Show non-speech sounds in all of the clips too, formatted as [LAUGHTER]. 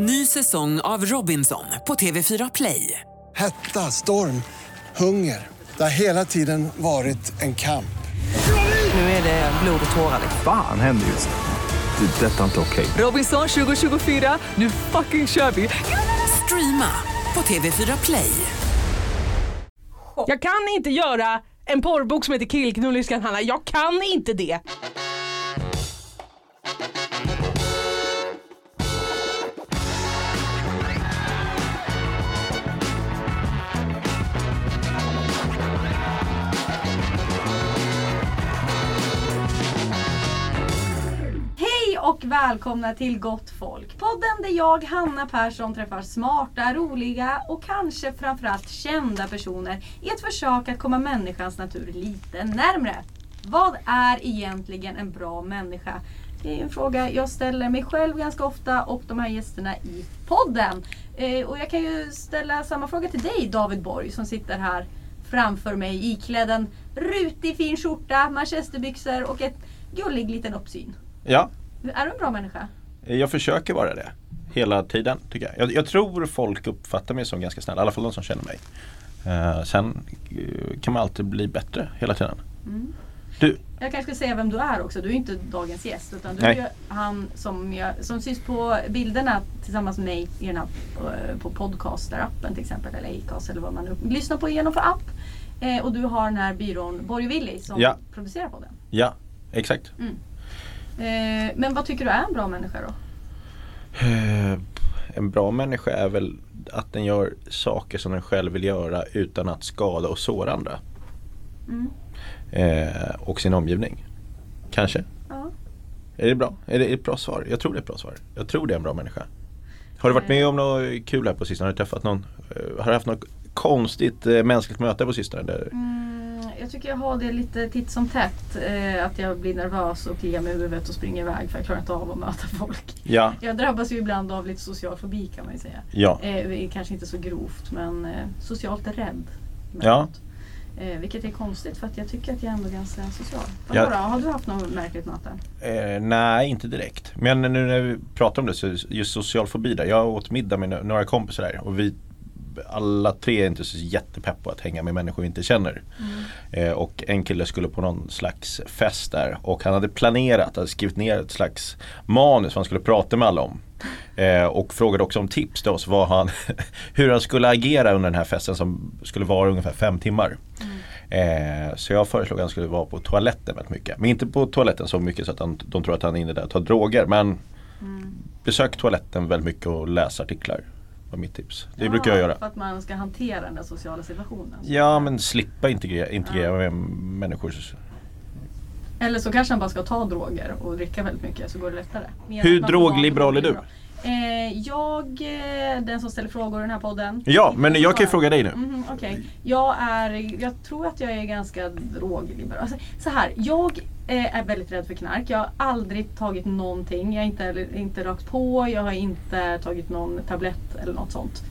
Ny säsong av Robinson på TV4 Play. Hetta, storm, hunger. Det har hela tiden varit en kamp. Nu är det blod och tårar. Fan händer just nu. Det. är Detta är inte okej. Robinson 2024, nu fucking kör vi! Streama på TV4 Play. Jag kan inte göra en porrbok som heter Killknullerskan Hanna. Jag kan inte det. Välkomna till Gott Folk. Podden där jag, Hanna Persson, träffar smarta, roliga och kanske framförallt kända personer i ett försök att komma människans natur lite närmre. Vad är egentligen en bra människa? Det är en fråga jag ställer mig själv ganska ofta och de här gästerna i podden. Eh, och jag kan ju ställa samma fråga till dig David Borg som sitter här framför mig iklädd en rutig fin skjorta, manchesterbyxor och ett gullig liten uppsyn. Ja, är du en bra människa? jag försöker vara det. Hela tiden tycker jag. jag. Jag tror folk uppfattar mig som ganska snäll, i alla fall de som känner mig. Eh, sen eh, kan man alltid bli bättre hela tiden. Du, Jag kanske ska säga vem du är också. Du är inte dagens gäst. Utan du Nej. är han som, jag, som syns på bilderna tillsammans med mig i den här, eh, på podcaster-appen till exempel. Eller Acast eller vad man nu lyssnar på genom för app. Eh, och du har den här byrån Borg och Willy som Ja. producerar podden. ja, exakt. Eh, men vad tycker du är en bra människa då? Eh, en bra människa är väl att den gör saker som den själv vill göra utan att skada och såra andra. Mm. Eh, och sin omgivning. Kanske. Ja. Är det bra? Är det ett bra svar? Jag tror det är ett bra svar. Jag tror det är en bra människa. Har du varit med om något kul här på sistone? Har du träffat någon? Har du haft något konstigt mänskligt möte på sistone? Mm, jag tycker jag har det lite titt som tätt. Eh, att jag blir nervös och kliar mig i huvudet och springer iväg för jag klarar inte av att möta [LAUGHS] folk. Ja, Jag drabbas ju ibland av lite social fobi kan man ju säga. ja. Eh, kanske inte så grovt men eh, socialt rädd. Ja. Eh, vilket är konstigt för att jag tycker att jag är ändå ganska social. Ja. Då? Har du haft något märkligt möte? Eh, nej, inte direkt. Men nu när vi pratar om det så just social fobi där. Jag åt middag med några kompisar där och vi alla tre är inte så jättepepp på att hänga med människor vi inte känner. Eh, och en kille skulle på någon slags fest där och han hade planerat, hade skrivit ner ett slags manus vad han skulle prata med alla om. Eh, och frågade också om tips till oss vad han, [LAUGHS] hur han skulle agera under den här festen som skulle vara ungefär fem timmar. Eh, så jag föreslog att han skulle vara på toaletten väldigt mycket. Men inte på toaletten så mycket så att han, de tror att han är inne där och tar droger. Men besök toaletten väldigt mycket och läs artiklar. Var mitt tips. Det Ja, brukar jag göra. För att man ska hantera den där sociala situationen. Ja men slippa integrera, integrera med människor. Eller så kanske han bara ska ta droger och dricka väldigt mycket så går det lättare. Mer Hur drogliberal är du? Eh, jag, eh, den som ställer frågor i den här podden. Ja men jag kan ju fråga dig nu. Mhm, Okej. Jag är, jag tror att jag är ganska drogliberal. Alltså, så här, jag Eh, är väldigt rädd för knark. Jag har aldrig tagit någonting. Jag har inte, inte rakt på, jag har inte tagit någon tablett eller något sånt.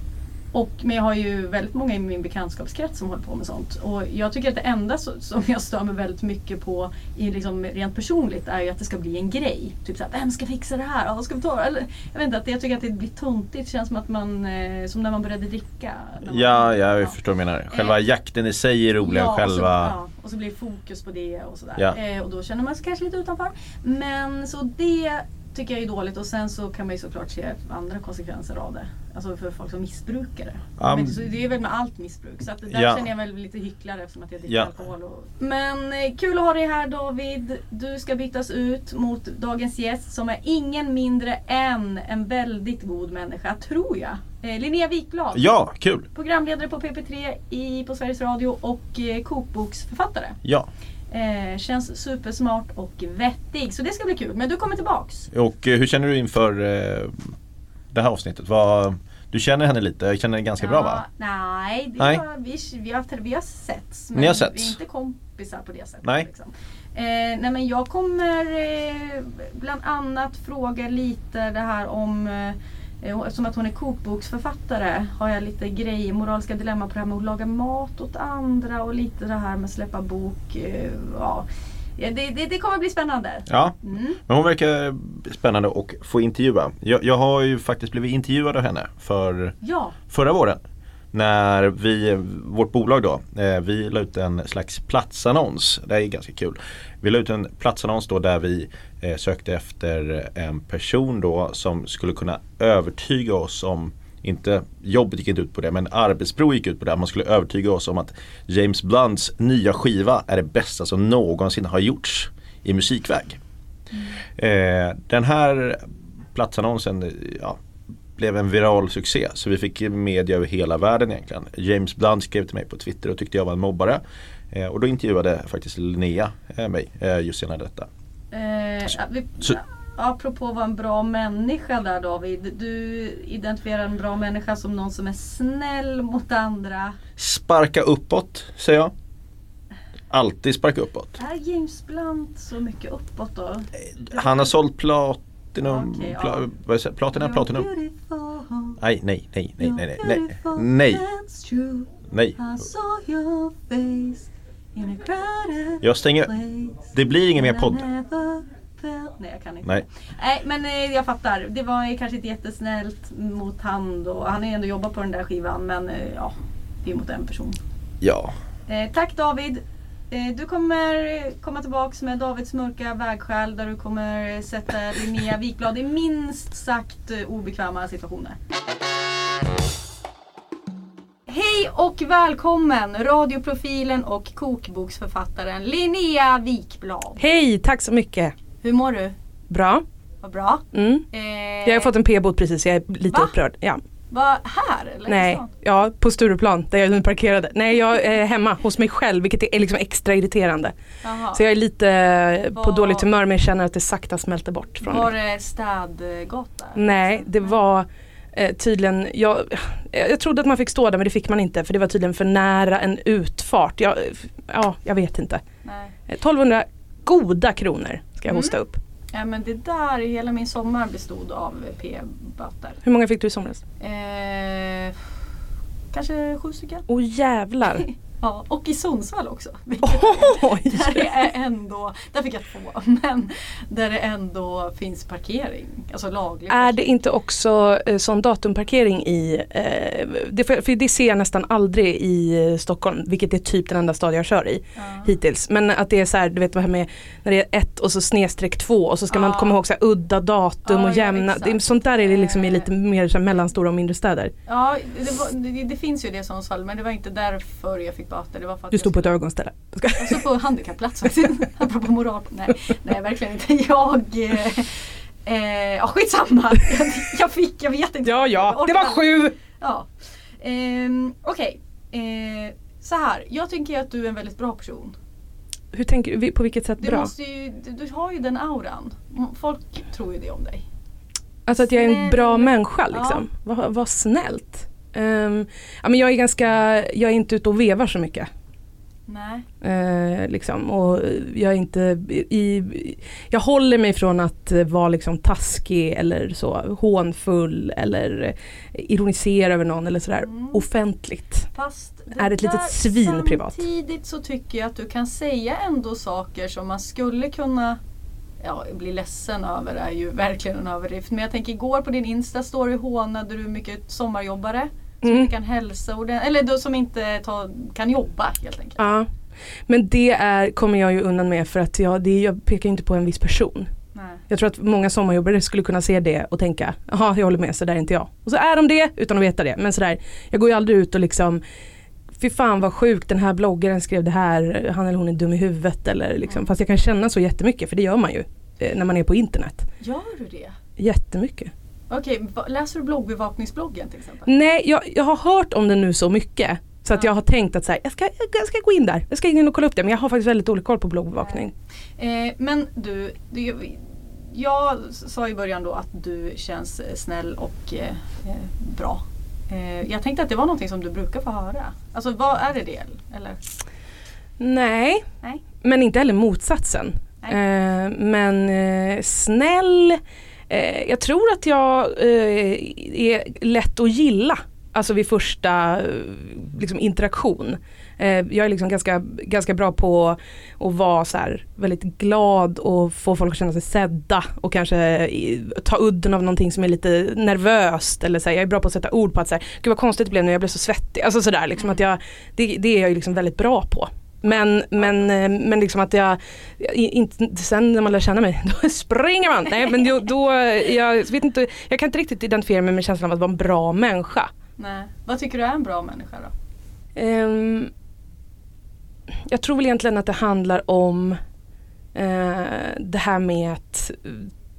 Och, men jag har ju väldigt många i min bekantskapskrets som håller på med sånt. Och jag tycker att det enda som jag stör mig väldigt mycket på i liksom rent personligt är ju att det ska bli en grej. Typ såhär, vem ska fixa det här? Ja, ska vi ta? Eller, jag vet inte, att jag tycker att det blir tuntigt. Det känns som att man, eh, som när man började dricka. Man- Ja, jag förstår vad du menar. Själva Eh, jakten i sig är rolig. Ja, själva... Så, ja, och så blir det fokus på det och sådär. Ja. Eh, och då känner man sig kanske lite utanför. Men så det tycker jag är dåligt och sen så kan man ju såklart se andra konsekvenser av det. Alltså för folk som missbrukar det. Men- så det är väl med allt missbruk. Så att där Ja. känner jag väl lite hycklare eftersom att jag dricker Ja. alkohol. Och... Men eh, kul att ha dig här David. Du ska bytas ut mot dagens gäst som är ingen mindre än en väldigt god människa, tror jag. Eh, Linnea Wikblad. Ja, kul! Programledare på PP3 i, på Sveriges Radio och eh, kokboksförfattare. Ja. Eh, känns supersmart och vettig. Så det ska bli kul. Men du kommer tillbaks. Och eh, hur känner du inför eh, det här avsnittet? Vad, du känner henne lite, jag känner henne ganska bra va? Nej, det Nej. Var, vi, vi, har, vi har setts. Ni har setts? Vi är inte kompisar på det sättet. Nej. Liksom. Eh, nej men jag kommer eh, bland annat fråga lite det här om eh, Eftersom att hon är kokboksförfattare har jag lite grejer, moraliska dilemma på det här med att laga mat åt andra och lite det här med att släppa bok. eh, Ja, det, det, det kommer bli spännande. Ja, Mm. men hon verkar spännande att få intervjua. Jag, jag har ju faktiskt blivit intervjuad av henne för Ja. förra våren. När vi, vårt bolag då, eh, vi la ut en slags platsannons. Det här är ganska kul. Vi la ut en platsannons då där vi eh, sökte efter en person då som skulle kunna övertyga oss om inte jobbet gick inte ut på det men arbetsprov gick ut på det. Man skulle övertyga oss om att James Blunts nya skiva är det bästa som någonsin har gjorts i musikväg. Eh, den här platsannonsen ja, blev en viral succé så vi fick media över hela världen egentligen. James Blunt skrev till mig på Twitter och tyckte jag var en mobbare. Eh, och då intervjuade faktiskt Linnea eh, mig eh, just gällande detta. Eh, ja, vi, Så- Apropå vara en bra människa där David. Du identifierar en bra människa som någon som är snäll mot andra. Sparka uppåt säger jag. Alltid sparka uppåt. Är James Blunt så mycket uppåt då? Han har sålt platinum, ja. pla, vad säger, platina, platinum. Nej, nej, nej, nej, nej, nej, nej, nej, Jag stänger, det blir ingen mer podd. Nej jag kan inte. Nej. Nej men eh, jag fattar. Det var kanske inte jättesnällt mot han och han har ju ändå jobbat på den där skivan men eh, ja, det är mot en person. Ja, Eh, tack David. Eh, du kommer komma tillbaks med Davids mörka vägskäl där du kommer sätta Linnea Wikblad i minst sagt eh, obekväma situationer. Hej och välkommen radioprofilen och kokboksförfattaren Linnea Wikblad. Hej, tack så mycket. Hur mår du? Bra. Vad bra. Mm. Eh, Jag har fått en p-bot precis, jag är lite Va? upprörd. Ja. Vad här eller? Nej, ja, på Stureplan där jag nu parkerade. Nej, jag är hemma hos mig själv vilket är liksom extra irriterande. Jaha. Så jag är lite eh, på Vad- dåligt humör men jag känner att det sakta smälter bort från Var det städgata? Nej, det var eh, tydligen, jag, jag trodde att man fick stå där men det fick man inte för det var tydligen för nära en utfart. Jag, ja, jag vet inte. Nej. Eh, 1200 goda kronor ska jag Mm. hosta upp. Ja men det där, hela min sommar bestod av p-böter. Hur många fick du i somras? Eh, kanske sju stycken. Åh jävlar. [LAUGHS] Ja, och i Sundsvall också. [LAUGHS] Oj. där det är ändå, där fick jag två, [LAUGHS] men där det ändå finns parkering. Alltså laglig Är det parkering. inte också eh, sån datumparkering i, eh, det, för, för det ser jag nästan aldrig i eh, Stockholm, vilket är typ den enda stad jag kör i Ja. hittills. Men att det är så här, du vet vad här med när det är ett och så snedstreck två och så ska man Ja. komma ihåg så här, udda datum Ja, och jämna. det, sånt där är det liksom i Eh. lite mer så här, mellanstora och mindre städer. Ja, det, var, det, det finns ju det i Sundsvall men det var inte därför jag fick böter. Det var för att Du stod på ett ögonställe. Jag stod på handikappplats faktiskt. [LAUGHS] Apropå moral. Nej, nej verkligen inte. Jag... Eh, eh, ja skitsamma. Jag, jag fick, jag vet inte. Ja ja, det var sju! Ja. Ehm, Okej. Eh, så här. Jag tänker att du är en väldigt bra person. Hur tänker du, på vilket sätt Du, bra? måste ju, du, du har ju den auran. Mm, Folk tror ju det om dig. Alltså att jag är en bra Snäll. människa liksom. Vad vad snällt. Ehm, ja, men jag är ganska, jag är inte ute och vevar så mycket. Nej. Eh, liksom. Och jag är inte i, jag håller mig från att vara liksom taskig eller så hånfull eller ironisera över någon eller sådär Mm. offentligt. Fast det Är ett litet svin privat. Samtidigt så tycker jag att du kan säga ändå saker som man skulle kunna Ja, bli ledsen över är ju verkligen en överdrift. Men jag tänker igår på din Insta-story hånade du mycket sommarjobbare. Som Mm. inte kan hälsa ordent- eller då, som inte ta, kan jobba helt enkelt. Ja. Men det är, kommer jag ju undan med för att jag, det, jag pekar inte på en viss person. Nej. Jag tror att många sommarjobbare skulle kunna se det och tänka, jaha jag håller med, så där är inte jag. Och så är de det utan att veta det. Men sådär, jag går ju aldrig ut och liksom Fy fan vad sjukt, den här bloggaren skrev det här, han eller hon är dum i huvudet eller liksom. Fast jag kan känna så jättemycket, för det gör man ju eh, när man är på internet. Gör du det? Jättemycket. Okej, va- läser du bloggbevakningsbloggen till exempel? Nej, jag, jag har hört om den nu så mycket. Så att Ja. jag har tänkt att så här, jag, ska, jag ska gå in där, jag ska in och kolla upp det. Men jag har faktiskt väldigt dålig koll på bloggbevakning. Eh, men du, du, jag sa i början då att du känns snäll och eh, eh, bra. Eh, jag tänkte att det var någonting som du brukar få höra. Alltså vad är det det? Eller? Nej, Nej. men inte heller motsatsen. Eh, men eh, snäll, eh, jag tror att jag eh, är lätt att gilla. Alltså vid första liksom, interaktion. Eh, jag är liksom ganska, ganska bra på att vara så här, väldigt glad och få folk att känna sig sedda och kanske i, ta udden av någonting som är lite nervöst. Eller så här, jag är bra på att sätta ord på att så här, gud vad konstigt det blev nu, jag blev så svettig. Alltså sådär liksom att jag, det, det är jag liksom väldigt bra på. Men, men, eh, men liksom att jag, inte, sen när man lär känna mig, [LAUGHS] då springer man. Nej men då, då jag vet inte, jag kan inte riktigt identifiera mig med känslan av att vara en bra människa. Nej. Vad tycker du är en bra människa då? Ehm, jag tror väl egentligen att det handlar om eh, det här med att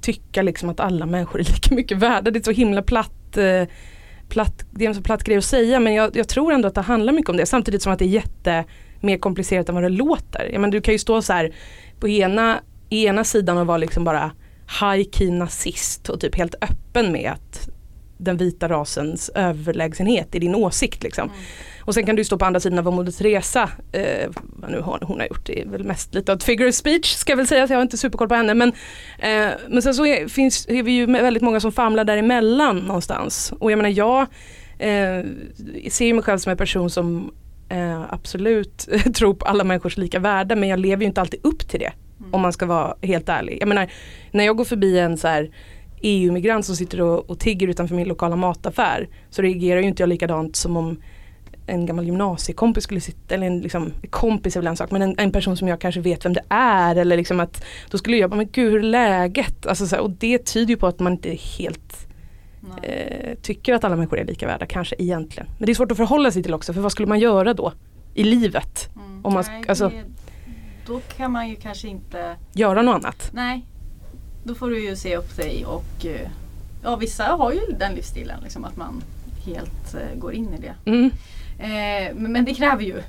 tycka liksom att alla människor är lika mycket värda. Det är så himla platt, eh, platt det är en så platt grej att säga men jag, jag tror ändå att det handlar mycket om det samtidigt som att det är jätte mer komplicerat än vad det låter. Jag menar, du kan ju stå så här på ena, ena sidan och vara liksom bara high key nazist och typ helt öppen med att den vita rasens överlägsenhet i din åsikt liksom. Och sen kan du stå på andra sidan och vara Moder Teresa, eh, vad nu hon, hon har gjort, det är väl mest lite av figure of speech ska jag väl säga, så jag har inte superkoll på henne. Men, eh, men sen så är, finns, är vi ju väldigt många som famlar däremellan någonstans. Och jag menar jag eh, ser mig själv som en person som eh, absolut [LAUGHS] tror på alla människors lika värde men jag lever ju inte alltid upp till det. Om man ska vara helt ärlig. Jag menar, när jag går förbi en så här EU-migrant som sitter och, och tigger utanför min lokala mataffär så reagerar ju inte jag likadant som om en gammal gymnasiekompis skulle sitta, eller en liksom, kompis är väl en sak, men en, en person som jag kanske vet vem det är eller liksom att då skulle jag bara, men gud hur är läget? Alltså, så här, och det tyder ju på att man inte är helt eh, tycker att alla människor är lika värda, kanske egentligen. Men det är svårt att förhålla sig till också, för vad skulle man göra då? I livet? Mm. Om man Nej, alltså- det, då kan man ju kanske inte Göra något annat? Nej, då får du ju se upp dig och eh, ja, vissa har ju den livsstilen, liksom, att man helt eh, går in i det. Mm. Eh, men, men det kräver ju.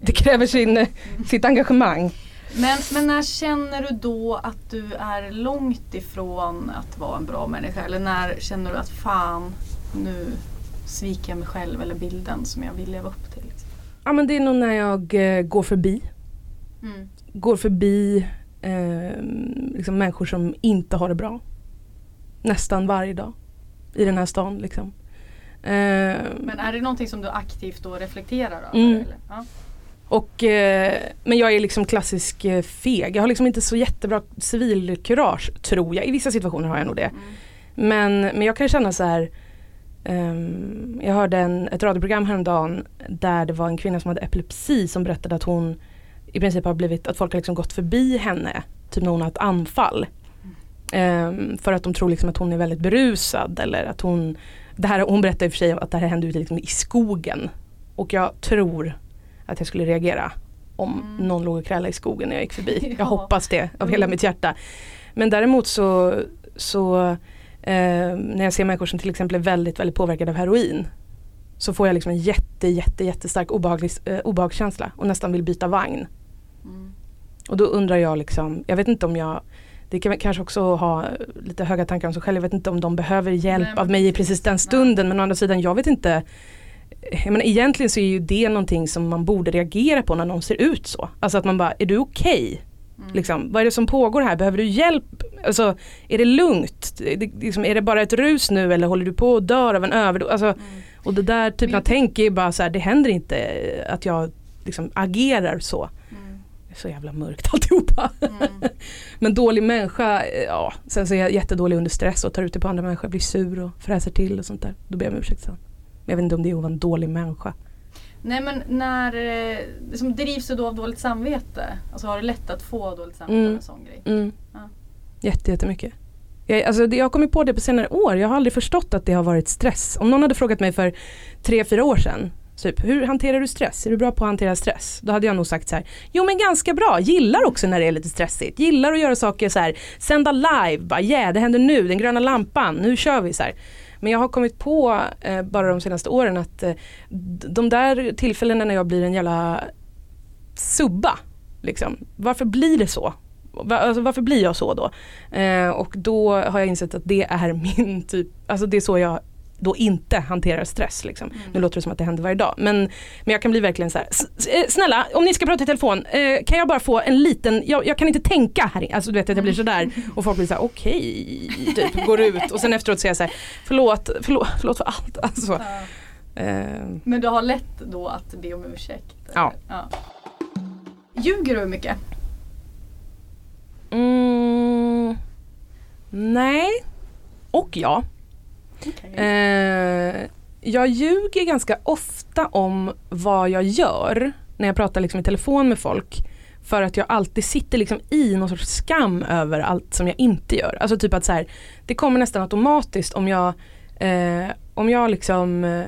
Det kräver sin, eh, sitt engagemang. Men, men när känner du då att du är långt ifrån att vara en bra människa? Eller när känner du att fan, nu sviker jag mig själv eller bilden som jag vill leva upp till? Liksom? Ja men det är nog när jag eh, går förbi. Mm. Går förbi eh, liksom människor som inte har det bra. Nästan varje dag. I den här stan liksom. Eh, Men är det någonting som du aktivt då reflekterar över? Mm. Eller? Ja. Och, eh, men jag är liksom klassisk eh, feg. Jag har liksom inte så jättebra civilkurage tror jag. I vissa situationer har jag nog det. Mm. Men, men jag kan känna så här. ehm, jag hörde en, ett radioprogram häromdagen där det var en kvinna som hade epilepsi som berättade att hon i princip har blivit, att folk har liksom gått förbi henne. Typ när hon har ett anfall. Ehm, för att de tror liksom att hon är väldigt berusad eller att hon det här, Hon berättade i och för sig att det här hände ute liksom i skogen. Och jag tror att jag skulle reagera om någon låg och krällade i skogen när jag gick förbi. [LAUGHS] Ja. Jag hoppas det av hela mitt hjärta. Men däremot så, så eh, när jag ser människor som till exempel är väldigt, väldigt påverkade av heroin så får jag liksom en jätte, jätte, jättestark obehaglig, eh, obehagskänsla och nästan vill byta vagn. Mm. Och då undrar jag liksom, jag vet inte om jag det kan kanske också ha lite höga tankar om sig själv. Jag vet inte om de behöver hjälp Nej, av mig i precis den stunden. Men å andra sidan, jag vet inte. Jag menar, egentligen så är ju det någonting som man borde reagera på när någon ser ut så. Alltså att man bara, är du okej? Mm. Liksom, vad är det som pågår här? Behöver du hjälp? Alltså, är det lugnt? Är det, liksom, är det bara ett rus nu eller håller du på att dö av en överdos? Alltså, Mm. Och det där typen av tänk är bara så här, det händer inte att jag liksom agerar så. Mm. Det är så jävla mörkt [LAUGHS] alltihopa. Mm. [LAUGHS] Men dålig människa, eh, ja. Sen så är jag jättedålig under stress och tar ut det på andra människor. Blir sur och fräser till och sånt där. Då ber jag om ursäkt sen. Jag vet inte om det är att vara en dålig människa. Nej men när, liksom, drivs du då av dåligt samvete? Alltså har du lätt att få dåligt samvete Mm. av en sån grej? Mm. Ja. Jätte, jättemycket. Jag, alltså, jag har kommit på det på senare år. Jag har aldrig förstått att det har varit stress. Om någon hade frågat mig för tre, fyra år sedan. Typ, hur hanterar du stress? Är du bra på att hantera stress? Då hade jag nog sagt så här. Jo men ganska bra. Gillar också när det är lite stressigt. Gillar att göra saker så här. Sända live. Bara yeah, det händer nu. Den gröna lampan. Nu kör vi så här. Men jag har kommit på eh, bara de senaste åren att eh, de där tillfällena när jag blir en jävla subba. Liksom. Varför blir det så? Va- Alltså, varför blir jag så då? Eh, och då har jag insett att det är [LAUGHS] min typ, alltså det är så jag då inte hanterar stress. Liksom. Nu låter det som att det händer varje dag. Men, men jag kan bli verkligen så här, "S- s- eh, snälla om ni ska prata i telefon, eh, kan jag bara få en liten, jag, jag kan inte tänka här. Alltså du vet att jag blir sådär och folk blir så här: okej, typ går ut och sen efteråt säger jag så här, förlåt, förlåt, förlåt för allt. Alltså, Ja. Eh, Men du har lätt då att be om ursäkt? Ja. ja. Ljuger du mycket? mm, nej. Och ja. Okej. Eh, jag ljuger ganska ofta om vad jag gör när jag pratar liksom i telefon med folk. För att jag alltid sitter liksom i någon sorts skam över allt som jag inte gör. Alltså typ att så här, det kommer nästan automatiskt om jag, eh, om jag liksom eh,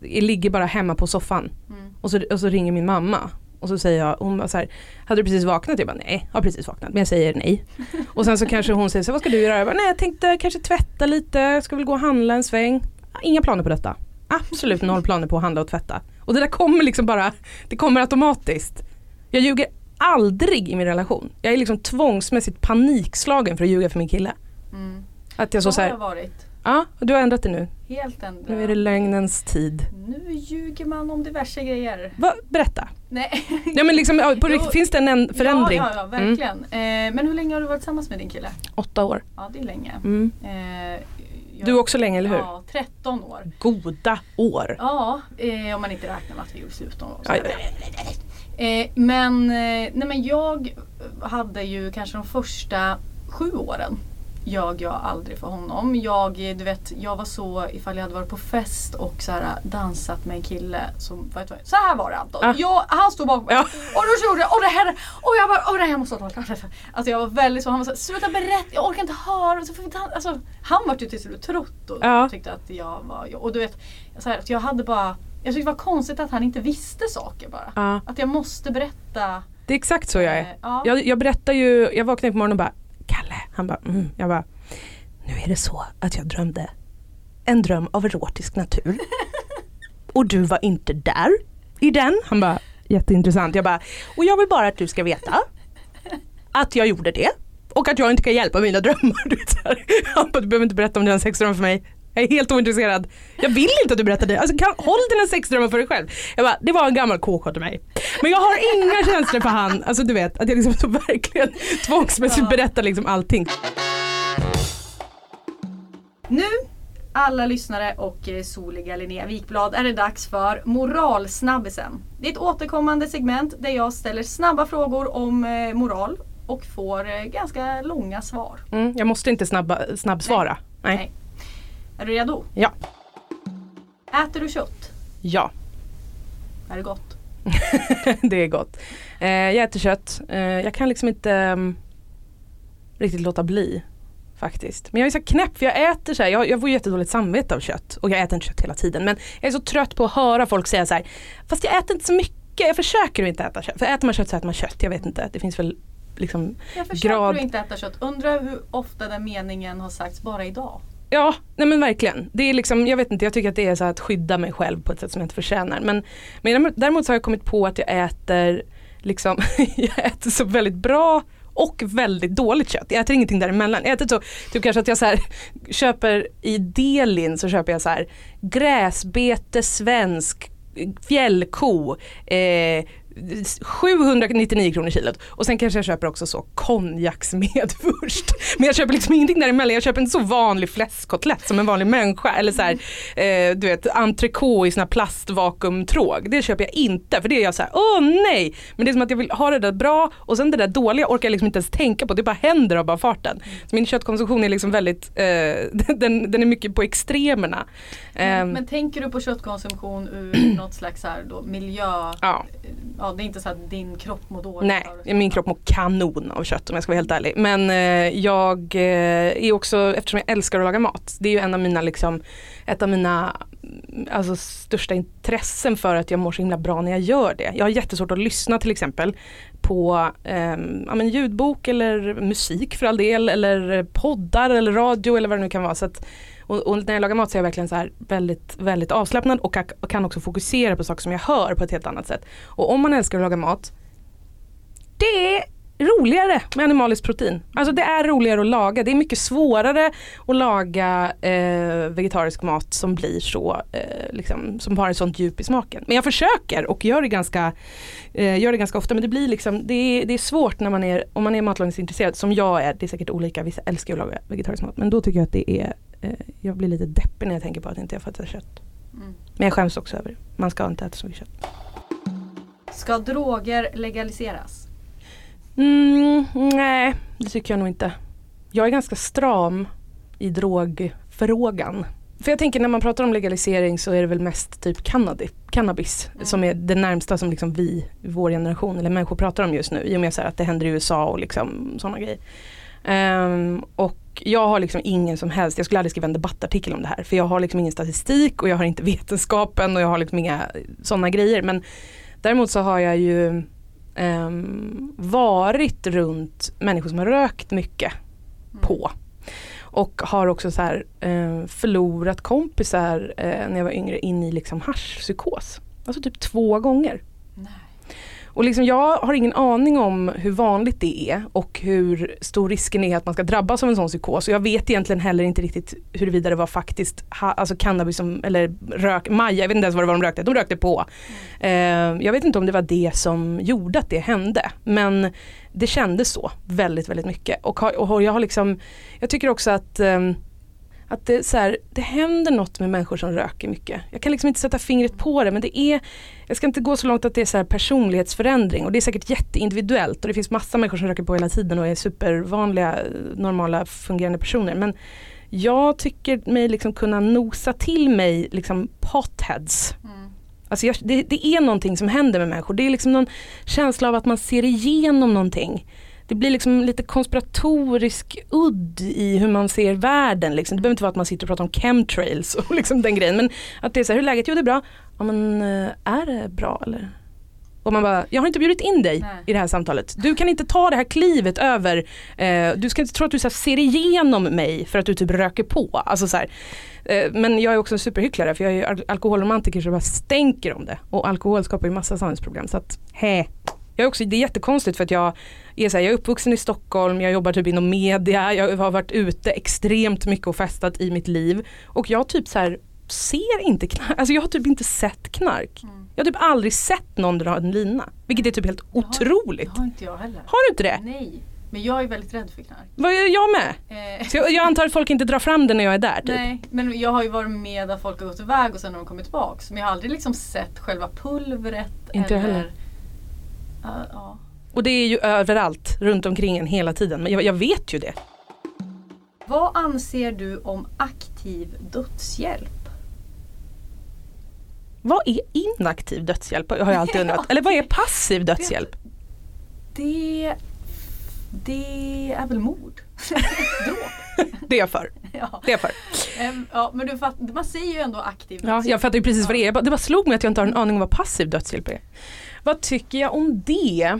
ligger bara hemma på soffan Mm. och, så, och så ringer min mamma. Och så säger jag, hon bara så här, hade du precis vaknat? Jag bara nej, jag har precis vaknat. Men jag säger nej. Och sen så kanske hon säger så vad ska du göra? Jag bara, nej jag tänkte kanske tvätta lite, jag ska väl gå och handla en sväng. Inga planer på detta. Absolut noll planer på att handla och tvätta. Och det där kommer liksom bara, det kommer automatiskt. Jag ljuger aldrig i min relation. Jag är liksom tvångsmässigt panikslagen för att ljuga för min kille. Mm. Att jag så, Så så har här, jag varit. Ja du har ändrat det nu. Helt ändrat. Nu är det lögnens tid. Nu ljuger man om diverse grejer. Va, berätta. Nej. [LAUGHS] Ja men liksom, på riktigt, finns det en förändring? Ja, ja, ja Mm. verkligen. Eh, men hur länge har du varit tillsammans med din kille? Åtta år. Ja, det är länge. Mm. Eh, jag- Du också länge, eller hur? Ja, 13 år. Goda år. Ja, eh, om man inte räknar med att vi gjorde slut någon gång. Eh, men, nej, men jag hade ju kanske de första sju åren jag aldrig för honom. Jag, eh, du vet, jag var så ifall jag hade varit på fest och så här, dansat med en kille som, vet vad, så här var det Anton. Ja. Jag, han stod bakom mig Ja. och då gjorde jag, och det här, och jag bara, och det här jag måste ha talat. Alltså jag var väldigt så, han var så här, sluta berätta, jag orkar inte höra. Så inte han, alltså, han var ju till slut trött och Ja. tyckte att jag var, och du vet, så här, att jag hade bara jag tyckte det var konstigt att han inte visste saker bara. Ja. Att jag måste berätta. Det är exakt så jag eh, är. Ja. Jag, jag berättar ju, jag vaknade på morgonen och bara Kalle, han bara mm. Jag bara Nu är det så att jag drömde en dröm av erotisk natur. [LAUGHS] och du var inte där i den. Han bara jätteintressant. Jag bara och jag vill bara att du ska veta att jag gjorde det. Och att jag inte kan hjälpa mina drömmar. [LAUGHS] Du, så här. Han bara, du behöver inte berätta om dina sexdrömmar för mig. Jag är helt ointresserad. Jag vill inte att du berättar det. Alltså, kan, håll dina sexdrömmar för dig själv. Jag bara, det var en gammal kåk till mig. Men jag har inga känslor för han. Alltså du vet, att jag liksom så [LAUGHS] verkligen tvångsmässigt berättar liksom allting. Nu alla lyssnare och eh, soliga Linnea Wikblad är det dags för Moralsnabbisen. Det är ett återkommande segment där jag ställer snabba frågor om eh, moral och får eh, ganska långa svar. Mm, jag måste inte snabba, snabbsvara. Nej. Nej. Är du redo? Ja. Äter du kött? Ja, Är det gott? [LAUGHS] det är gott. Eh, jag äter kött. Eh, jag kan liksom inte mm, riktigt låta bli. Faktiskt. Men jag är så knäpp för jag äter så här, jag, jag får jättedåligt samvete av kött. Och jag äter inte kött hela tiden. Men jag är så trött på att höra folk säga så här. Fast jag äter inte så mycket. Jag försöker inte äta kött. För äter man kött så äter man kött. Jag vet inte. Det finns väl liksom Jag försöker Grad- inte äta kött. Undrar hur ofta den meningen har sagts bara idag. Ja, nej men verkligen. Det är liksom, jag vet inte, jag tycker att det är så att skydda mig själv på ett sätt som jag inte förtjänar. Men, men däremot- däremot så har jag kommit på att jag äter liksom, [LAUGHS] jag äter så väldigt bra och väldigt dåligt kött. Jag äter ingenting däremellan. Jag äter så, typ kanske att jag så här, [LAUGHS] köper i delin så köper jag så här gräsbete svensk fjällko eh, 799 kronor kilot och sen kanske jag köper också så konjaksmedvurst. Men jag köper liksom ingenting däremellan. Jag köper inte så vanlig fläskkotlett som en vanlig människa eller så här, eh, du vet entrecote i sån här plastvakuumtråg. Det köper jag inte för det är jag så här, åh nej. Men det är som att jag vill ha det där bra och sen det där dåliga orkar jag liksom inte ens tänka på. Det bara händer av bara farten. Så min köttkonsumtion är liksom väldigt, eh, [LAUGHS] den, den är mycket på extremerna. Ehm, Men tänker du på köttkonsumtion ur [CLEARS THROAT] något slags här då, miljö? ja. Ja, det är inte så att din kropp mår dåligt Nej, min kropp mår kanon av kött om jag ska vara helt ärlig. Men eh, jag eh, är också, eftersom jag älskar att laga mat, det är ju en av mina, liksom, ett av mina mm, alltså, största intressen för att jag mår så himla bra när jag gör det. Jag har jättesvårt att lyssna till exempel på ehm, ja, men ljudbok eller musik för all del eller poddar eller radio eller vad det nu kan vara. Så att, och, och när jag lagar mat så är jag verkligen så här väldigt, väldigt avslappnad och kan också fokusera på saker som jag hör på ett helt annat sätt. Och om man älskar att laga mat det är roligare med animaliskt protein. Alltså det är roligare att laga. Det är mycket svårare att laga eh, vegetarisk mat som blir så, eh, liksom, som har ett sånt djup i smaken. Men jag försöker och gör det ganska, eh, gör det ganska ofta men det blir liksom, det är, det är svårt när man är, om man är matlagningsintresserad som jag är, det är säkert olika, vissa älskar att laga vegetarisk mat men då tycker jag att det är, eh, jag blir lite deppig när jag tänker på att inte jag får äta kött. Mm. Men jag skäms också över det. Man ska inte äta så mycket kött. Ska droger legaliseras? Mm, nej, det tycker jag nog inte. Jag är ganska stram i drogfrågan. För jag tänker när man pratar om legalisering så är det väl mest typ cannabis, cannabis Mm. som är det närmsta som liksom vi, vår generation eller människor pratar om just nu. I och med så att det händer i USA och liksom sådana grejer. Ehm, och jag har liksom ingen som helst, jag skulle aldrig skriva en debattartikel om det här. För jag har liksom ingen statistik och jag har inte [LAUGHS] vetenskapen och jag har liksom inga sådana grejer. Men däremot så har jag ju ehm, varit runt människor som har rökt mycket på. Och har också så här, eh, förlorat kompisar eh, när jag var yngre in i liksom haschpsykos. Alltså typ två gånger. Och liksom jag har ingen aning om hur vanligt det är och hur stor risken är att man ska drabbas av en sån psykos. Och jag vet egentligen heller inte riktigt huruvida det var faktiskt ha, alltså cannabis som, eller rök, Maja, jag vet inte ens vad det var de rökte, de rökte på. Eh, jag vet inte om det var det som gjorde att det hände. Men det kändes så väldigt, väldigt mycket. Och, har, och jag har liksom, jag tycker också att ehm, att det, så här, det händer något med människor som röker mycket. Jag kan liksom inte sätta fingret på det men det är, jag ska inte gå så långt att det är så personlighetsförändring och det är säkert jätteindividuellt och det finns massa människor som röker på hela tiden och är supervanliga, normala, fungerande personer. Men jag tycker mig liksom kunna nosa till mig liksom potheads. Mm. Alltså jag, det, det är någonting som händer med människor. Det är liksom någon känsla av att man ser igenom någonting. Det blir liksom lite konspiratorisk udd i hur man ser världen. Liksom. Det behöver inte vara att man sitter och pratar om chemtrails och [LAUGHS] liksom den grejen. Men att det är så här, hur är läget? Jo det är bra. Ja men eh, är det bra eller? Och man bara, jag har inte bjudit in dig Nej. i det här samtalet. Du kan inte ta det här klivet över, eh, du ska inte tro att du så här, ser igenom mig för att du typ röker på. Alltså, så här, eh, men jag är också en superhycklare för jag är alkoholromantiker så jag bara stänker om det. Och alkohol skapar ju massa samhällsproblem så att, hä. Jag är också, det är jättekonstigt för att jag är, så här, jag är uppvuxen i Stockholm, jag jobbar typ inom media, jag har varit ute extremt mycket och festat i mitt liv. Och jag typ så här, ser inte knark, alltså jag har typ inte sett knark. Jag har typ aldrig sett någon dra en lina. Vilket är typ helt otroligt. Det har inte jag heller. Har du inte det? Nej. Men jag är väldigt rädd för knark. Vad gör jag med? Eh, jag, jag antar att folk inte drar fram det när jag är där typ. Nej, men jag har ju varit med att folk har gått iväg och sen har de kommit tillbaks. Men jag har aldrig liksom sett själva pulvret. Inte eller, heller. Ja, ja. Och det är ju överallt runt omkring en hela tiden. Men jag, jag vet ju det. Vad anser du om aktiv dödshjälp? Vad är inaktiv dödshjälp? Har jag alltid undrat. [LAUGHS] Eller vad är passiv dödshjälp? Det, det är väl mord? [LAUGHS] Dråp? Det är för. Ja. Det är för. Ja, men du fatt, man säger ju ändå aktiv Ja, jag fattar ju precis vad det är. Det bara slog mig att jag inte har en aning om vad passiv dödshjälp är. Vad tycker jag om det?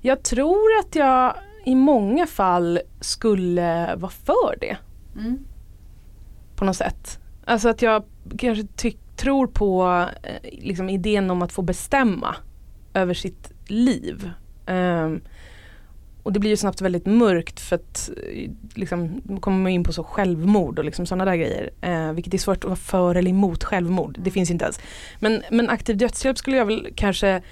Jag tror att jag i många fall skulle vara för det. Mm. på något sätt. Alltså att jag kanske ty- tror på eh, liksom idén om att få bestämma över sitt liv. Ehm, och det blir ju snabbt väldigt mörkt för att eh, liksom, kommer man in på så självmord och liksom sådana där grejer. Eh, vilket är svårt att vara för eller emot självmord. Det finns inte ens. Men, men aktiv dödshjälp skulle jag väl kanske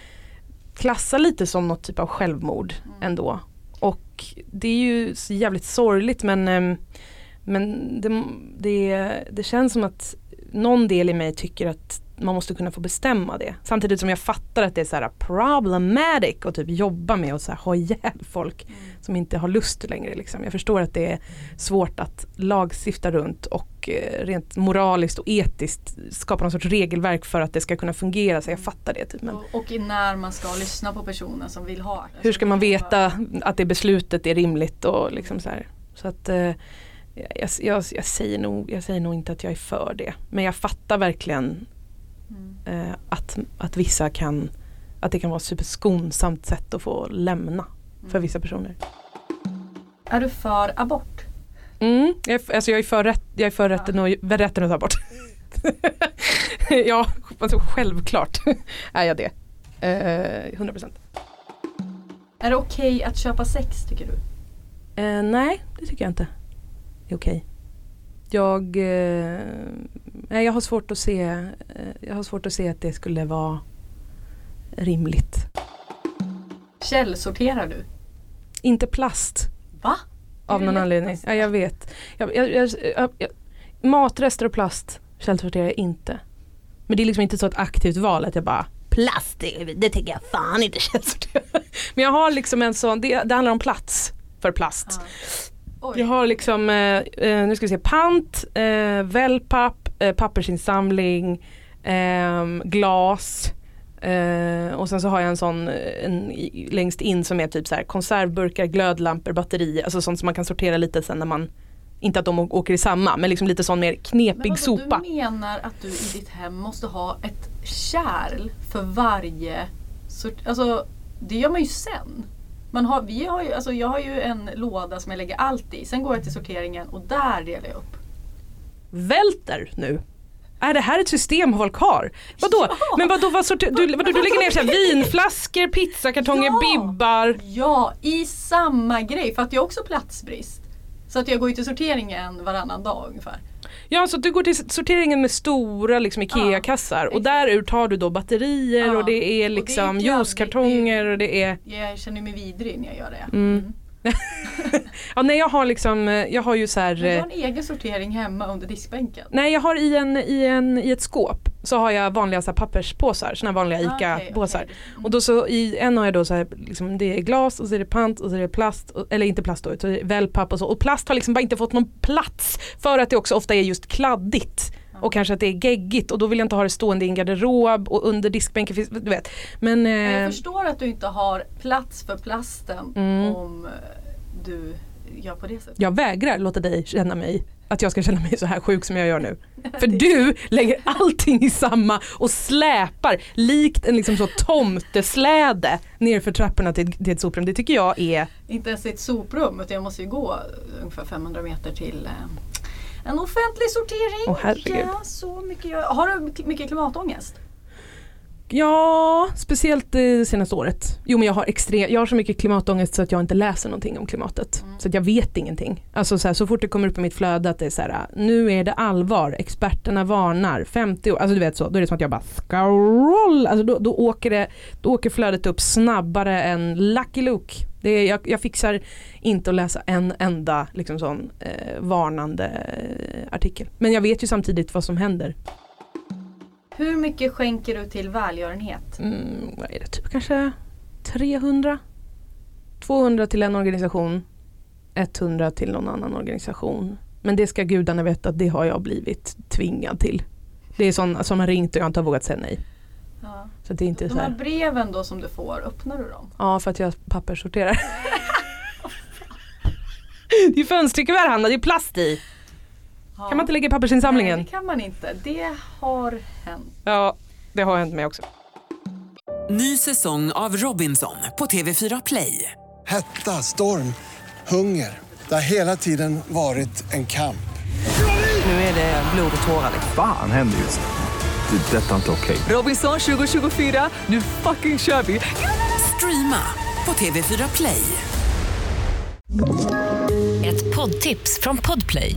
klassa lite som något typ av självmord ändå. Och det är ju jävligt sorgligt men ehm, men det, det, det känns som att någon del i mig tycker att man måste kunna få bestämma det. Samtidigt som jag fattar att det är så här problematic att typ jobba med och så här ha ihjäl folk som inte har lust längre. Liksom. Jag förstår att det är svårt att lagstifta runt och eh, rent moraliskt och etiskt skapa någon sorts regelverk för att det ska kunna fungera. Så jag fattar det. Typ. Men Och, och när man ska lyssna på personen som vill ha. hur ska man veta att det beslutet är rimligt och liksom så här. Så att eh, jag, jag, jag, säger nog, jag säger nog inte att jag är för det. Men jag fattar verkligen Mm. Eh, att, att vissa kan att det kan vara ett superskonsamt sätt att få lämna för vissa personer. Är du för abort? Mm, jag, alltså jag är för, rätt, jag är för rätten, att, rätten att ta bort. [LAUGHS] ja, alltså självklart [LAUGHS] är jag det. Eh, 100%. Är det okej att köpa sex tycker du? Eh, nej, det tycker jag inte. Det är okej. Jag, eh, jag har svårt att se eh, Jag har svårt att se att det skulle vara rimligt. Källsorterar du? Inte plast Va? av någon anledning. Ja, jag vet. Jag, jag, matrester och plast källsorterar jag inte. Men det är liksom inte så ett aktivt val att jag bara plast, det, det tänker jag fan inte källsortera. [LAUGHS] Men jag har liksom en sån, det, det handlar om plats för plast. Jag har liksom, eh, eh, nu ska vi se, pant, eh, wellpapp, eh, pappersinsamling, ehm, glas eh, och sen så har jag en sån eh, en, längst in som är typ så här konservburkar, glödlampor, batterier, alltså sånt som man kan sortera lite sen när man, inte att de åker i samma, men liksom lite sån mer knepig Men vadå, sopa. Du menar att du i ditt hem måste ha ett kärl för varje sort... Alltså det gör man ju sen. Man har, vi har ju, alltså jag har ju en låda som jag lägger allt i. Sen går jag till sorteringen och där delar jag upp. Välter nu? Är det här ett system folk har? Vadå? Ja. Men vadå, vad sorter, du, vadå, du lägger ner så här vinflaskor, pizzakartonger, Ja. bibbar. Ja, i samma grej. För att jag har också platsbrist. Så att jag går ju till sorteringen varannan dag ungefär. Ja, så du går till sorteringen med stora liksom, IKEA-kassar och exakt. där ur tar du då batterier Ja, och det är och liksom juicekartonger och det är Jag känner mig vidrig när jag gör det. Mm. [LAUGHS] Ja nej jag har liksom, eh, jag har ju så här du eh, har en egen sortering hemma under diskbänken. Nej jag har i, en, i, en, i ett skåp så har jag vanliga så här, papperspåsar, såna vanliga Ah, ICA-påsar. okej. Mm. Och då så i en har jag då så här, liksom, det är glas och så är det pant och så är det plast, och, eller inte plast då, utan wellpapp och så. Och plast har liksom bara inte fått någon plats för att det också ofta är just kladdigt. Och kanske att det är geggigt och då vill jag inte ha det stående i en garderob och under diskbänken finns, du vet. Men, eh, Jag förstår att du inte har plats för plasten Mm. om eh, du gör på det sättet. jag vägrar låta dig känna mig att jag ska känna mig så här sjuk som jag gör nu. [LAUGHS] För du lägger allting i samma och släpar likt en liksom så tomtesläde ner för trapporna till, till ett soprum. Det tycker jag är Inte ens ett soprum utan jag måste ju gå ungefär 500 meter till eh, en offentlig sortering. Åh, herregud. Ja, så mycket. Har du mycket klimatångest? Ja, speciellt det senaste året. Jo men jag har, extrem, jag har så mycket klimatångest så att jag inte läser någonting om klimatet. Så att jag vet ingenting. Alltså så, här, så fort det kommer upp i mitt flöde att det är så här, nu är det allvar, experterna varnar, 50 år, alltså du vet så, då är det som att jag bara scroll, alltså då, då, åker, det, då åker flödet upp snabbare än Lucky Luke. Det är, jag, jag fixar inte att läsa en enda liksom sån eh, varnande eh, artikel. Men jag vet ju samtidigt vad som händer. Hur mycket skänker du till välgörenhet? mm, vad är det, typ kanske 300? 200 till en organisation, 100 till någon annan organisation. Men det ska gudarna veta att det har jag blivit tvingad till. Det är sådana som har ringt och jag inte har vågat säga nej. Ja. Så det är inte De så här här. breven då som du får, öppnar du dem? Ja, för att jag papperssorterar. [LAUGHS] det är fönsterkuvert Hanna, det är plast i. Ja. Kan man inte lägga i pappersinsamlingen? Nej, det kan man inte. Det har hänt. Ja, det har hänt mig också. Ny säsong av Robinson på TV4 Play. Hetta, storm, hunger. Det har hela tiden varit en kamp. Nu är det blod och tårar. Fan händer just nu. Det. är Detta är inte okej. Robinson 2024, nu fucking kör vi! Streama på TV4 Play. Ett poddtips från Podplay.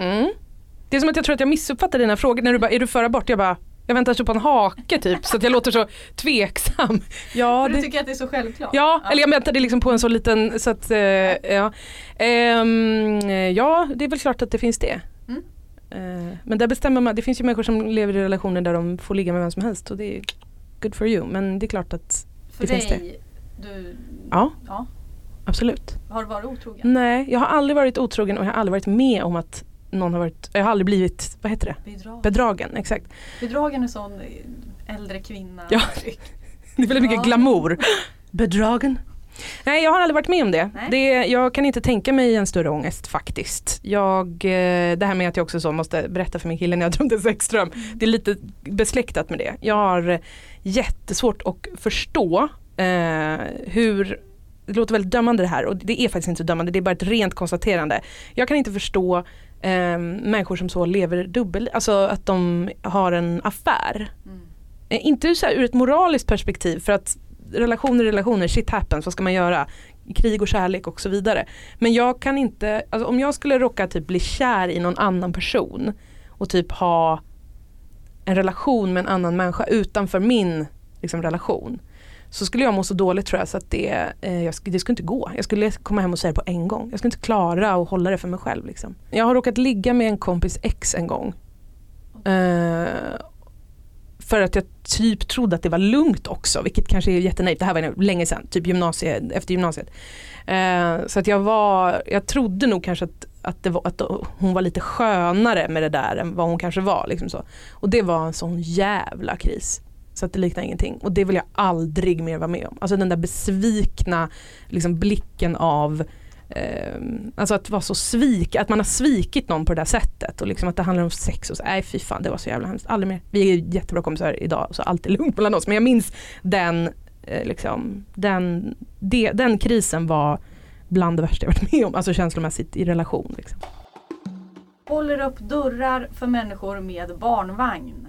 Mm. Det är som att jag tror att jag missuppfattade dina frågor när du bara, är du för abort? Jag bara, jag väntar så på en hake typ så att jag låter så tveksam. [LAUGHS] Ja, För du det, tycker att det är så självklart? ja eller jag väntade liksom på en så liten så att, eh, ja. Ehm, ja, det är väl klart att det finns det. Mm. Eh, men där bestämmer man, det finns ju människor som lever i relationer där de får ligga med vem som helst och det är good for you. Men det är klart att, För det finns dig, du, ja ja, absolut. har du varit otrogen? Nej, jag har aldrig varit otrogen och jag har aldrig varit med om att någon har varit, jag har aldrig blivit, vad heter det? Bedrag. Bedragen, exakt. Bedragen är sån äldre kvinna. Ja. Det är väldigt mycket glamour. [LAUGHS] Bedragen. Nej jag har aldrig varit med om det. Nej. det. Jag kan inte tänka mig en större ångest faktiskt. Jag, eh, det här med att jag också så måste berätta för min kille när jag drömde sexdröm. Det är lite besläktat med det. Jag har jättesvårt att förstå eh, hur det låter väldigt dömande det här och det är faktiskt inte dömande, det är bara ett rent konstaterande. Jag kan inte förstå eh, människor som så lever dubbel, alltså att de har en affär. Mm. Eh, inte så här, ur ett moraliskt perspektiv för att relationer relationer, shit happens, vad ska man göra? Krig och kärlek och så vidare. Men jag kan inte, alltså om jag skulle råka typ bli kär i någon annan person och typ ha en relation med en annan människa utanför min liksom, relation så skulle jag må så dåligt tror jag så att det, eh, jag, det skulle inte gå. Jag skulle komma hem och säga det på en gång. Jag skulle inte klara att hålla det för mig själv. Liksom. Jag har råkat ligga med en kompis ex en gång. Eh, för att jag typ trodde att det var lugnt också, vilket kanske är jättenaivt. Det här var länge sedan, typ gymnasie, efter gymnasiet. Eh, så att jag var, jag trodde nog kanske att, att, det var, att hon var lite skönare med det där än vad hon kanske var. Liksom så. Och det var en sån jävla kris. Så att det liknar ingenting. Och det vill jag aldrig mer vara med om. Alltså den där besvikna liksom, blicken av eh, Alltså att vara så svik, att man har svikit någon på det där sättet och liksom att det handlar om sex och så, nej fy fan det var så jävla hemskt, aldrig mer. Vi är jättebra kompisar idag så allt är lugnt mellan oss men jag minns den, eh, liksom, den, de, den krisen var bland det värsta jag varit med om, alltså känslomässigt i relation. Liksom. Håller upp dörrar för människor med barnvagn.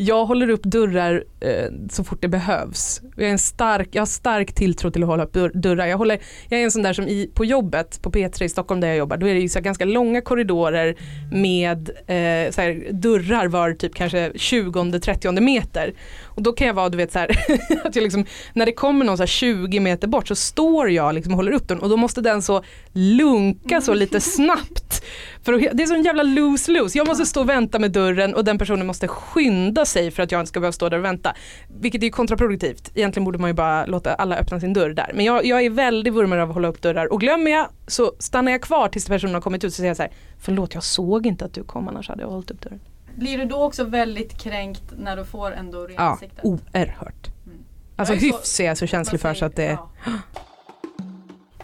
jag håller upp dörrar eh, så fort det behövs. Jag, är en stark, jag har stark tilltro till att hålla upp dörr, dörrar. Jag, håller, jag är en sån där som i, på jobbet på P3 i Stockholm där jag jobbar, då är det ju så ganska långa korridorer med eh, så här, dörrar var typ kanske 20-30 meter. Och då kan jag vara, du vet så här, [LAUGHS] att jag liksom, när det kommer någon så här 20 meter bort så står jag liksom och håller upp den och då måste den så lunka så lite [LAUGHS] snabbt. För det är sån jävla lose-lose. Jag måste stå och vänta med dörren och den personen måste skynda sig för att jag inte ska behöva stå där och vänta. Vilket är kontraproduktivt. Egentligen borde man ju bara låta alla öppna sin dörr där. Men jag, jag är väldigt vurmare av att hålla upp dörrar och glömmer jag så stannar jag kvar tills personen har kommit ut och säger jag så här, förlåt jag såg inte att du kom annars hade jag hållit upp dörren. Blir du då också väldigt kränkt när du får en dörr i Ja, ansiktet? oerhört. Alltså Jag är så- hyfs är jag så känslig för så att det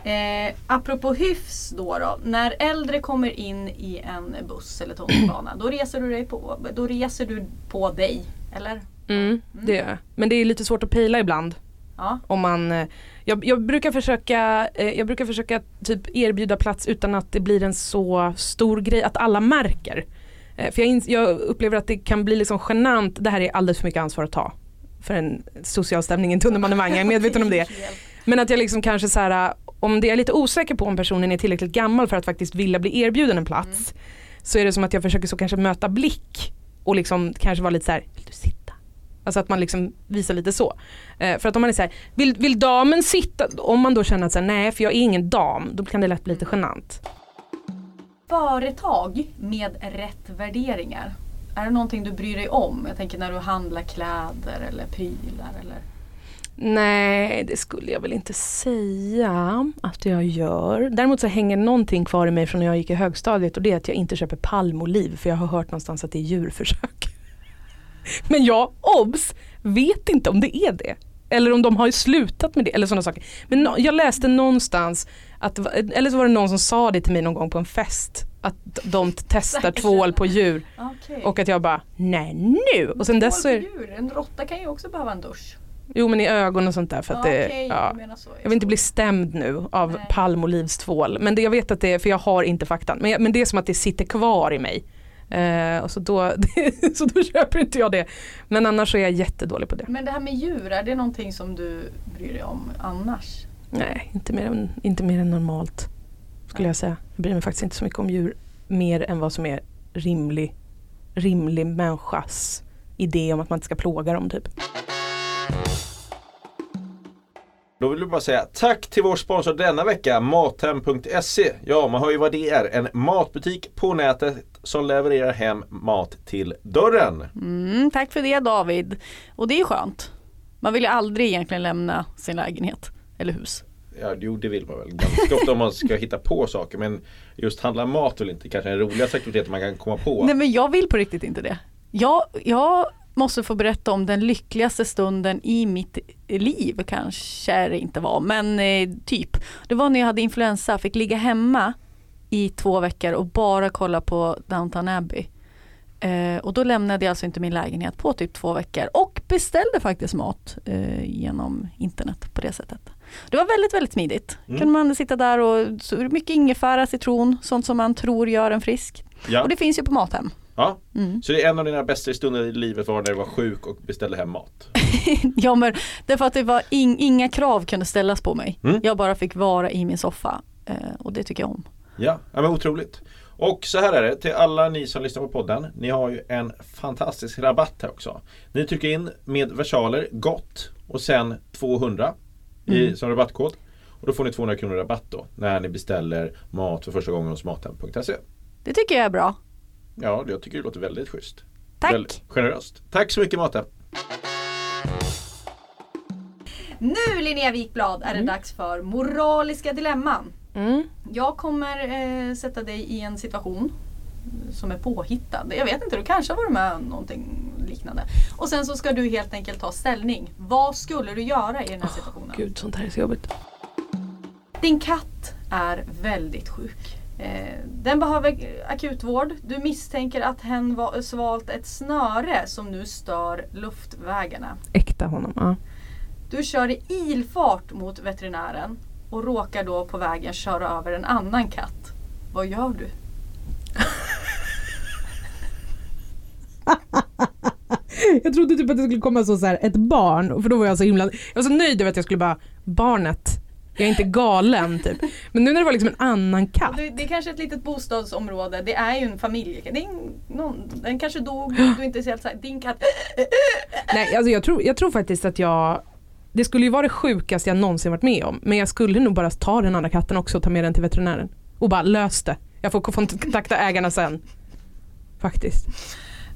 Eh, apropå hyfs då, då. När äldre kommer in i en buss eller tunnelbana då reser du dig på, då reser du på dig. Eller? Mm, det gör jag. Men det är lite svårt att pejla ibland. Ja. Om man, eh, jag, jag brukar försöka, eh, jag brukar försöka typ erbjuda plats utan att det blir en så stor grej att alla märker. Eh, För jag, jag upplever att det kan bli liksom genant, det här är alldeles för mycket ansvar att ta. För en social stämning i en tunnelbanevagn, jag är medveten om det. [LAUGHS] Men att jag liksom kanske så här, om det är lite osäker på om personen är tillräckligt gammal för att faktiskt vilja bli erbjuden en plats. Så är det som att jag försöker så kanske möta blick och liksom kanske vara lite så här, vill du sitta? Alltså att man liksom visar lite så. Eh, för att om man är så här, vill, vill damen sitta? Om man då känner att så här, nej för jag är ingen dam, då kan det lätt bli lite genant. Företag med rätt värderingar. Är det någonting du bryr dig om? Jag tänker när du handlar kläder eller prylar eller Nej, det skulle jag väl inte säga att jag gör. Däremot så hänger någonting kvar i mig från när jag gick i högstadiet och det är att jag inte köper palmoliv för jag har hört någonstans att det är djurförsök. [LAUGHS] Men jag, obs, vet inte om det är det. Eller om de har slutat med det eller sådana saker. Men nå- jag läste någonstans, att, eller så var det någon som sa det till mig någon gång på en fest. Att de testar tvål på djur. Okej. Och att jag bara, nej nu! Och sen dess så är. En råtta kan ju också behöva en dusch. Jo men i ögon och sånt där för att Ja, det, okej, ja. så. Jag vill inte bli stämd nu av Nej. palmolivstvål. Men det, jag vet att det är, för jag har inte faktan. Men, jag, men det är som att det sitter kvar i mig. Eh, och så, då, [LAUGHS] så då köper inte jag det. Men annars så är jag jättedålig på det. Men det här med djur, är det någonting som du bryr dig om annars? Nej, inte mer, än, inte mer än normalt. Skulle jag säga. Jag bryr mig faktiskt inte så mycket om djur. Mer än vad som är rimlig, rimlig människas idé om att man inte ska plåga dem typ. Då vill du bara säga tack till vår sponsor denna vecka, Mathem.se. Ja, man hör ju vad det är. En matbutik på nätet som levererar hem mat till dörren. Mm, tack för det David. Och det är skönt. Man vill ju aldrig egentligen lämna sin lägenhet eller hus. Ja, jo det vill man väl ganska ofta om man ska hitta på saker. Men just handla mat är väl inte kanske den roligaste aktiviteten man kan komma på. Nej men jag vill på riktigt inte det. Jag, jag måste få berätta om den lyckligaste stunden i mitt liv, kanske det inte var, men eh, typ. Det var när jag hade influensa, fick ligga hemma i två veckor och bara kolla på Downton Abbey. Eh, och då lämnade jag alltså inte min lägenhet på typ två veckor och beställde faktiskt mat eh, genom internet på det sättet. Det var väldigt, väldigt smidigt. Mm. kunde man sitta där och mycket ingefära, citron, sånt som man tror gör en frisk. Ja. Och det finns ju på Mathem. Ja. Mm. Så det är en av dina bästa stunder i livet var när du var sjuk och beställde hem mat. [LAUGHS] Ja men därför att det var in, inga krav kunde ställas på mig. Mm. Jag bara fick vara i min soffa eh, och det tycker jag om. Ja, ja men otroligt. Och så här är det till alla ni som lyssnar på podden. Ni har ju en fantastisk rabatt här också. Ni trycker in med versaler GOTT och sen 200 i, Mm. som rabattkod. Och då får ni 200 kronor rabatt då när ni beställer mat för första gången hos Mathem.se. Det tycker jag är bra. Ja, jag tycker det låter väldigt schysst. Tack! Väldigt generöst. Tack så mycket Mathem! Nu Linnea Wikblad är det dags för moraliska dilemman. Mm. Jag kommer eh, sätta dig i en situation som är påhittad. Jag vet inte, du kanske har varit med om någonting liknande. Och sen så ska du helt enkelt ta ställning. Vad skulle du göra i den här situationen? Gud, sånt här är så jobbigt. Din katt är väldigt sjuk. Eh, den behöver akutvård. Du misstänker att hen var, svalt ett snöre som nu stör luftvägarna. Äkta honom. Ja. Du kör i ilfart mot veterinären och råkar då på vägen köra över en annan katt. Vad gör du? [LAUGHS] Jag trodde typ att det skulle komma så, så här, ett barn, för då var jag så himla, jag var så nöjd över att jag skulle bara, barnet, jag är inte galen typ. Men nu när det var liksom en annan katt. Det, det är kanske ett litet bostadsområde. Det är ju en familj. Det är en, någon, den kanske dog. Du är inte så helt så här, din katt. Nej, alltså jag tror, jag tror faktiskt att jag det skulle ju vara det sjukaste jag någonsin varit med om. Men jag skulle nog bara ta den andra katten också och ta med den till veterinären. Och bara lös det. Jag får kontakta ägarna sen. Faktiskt.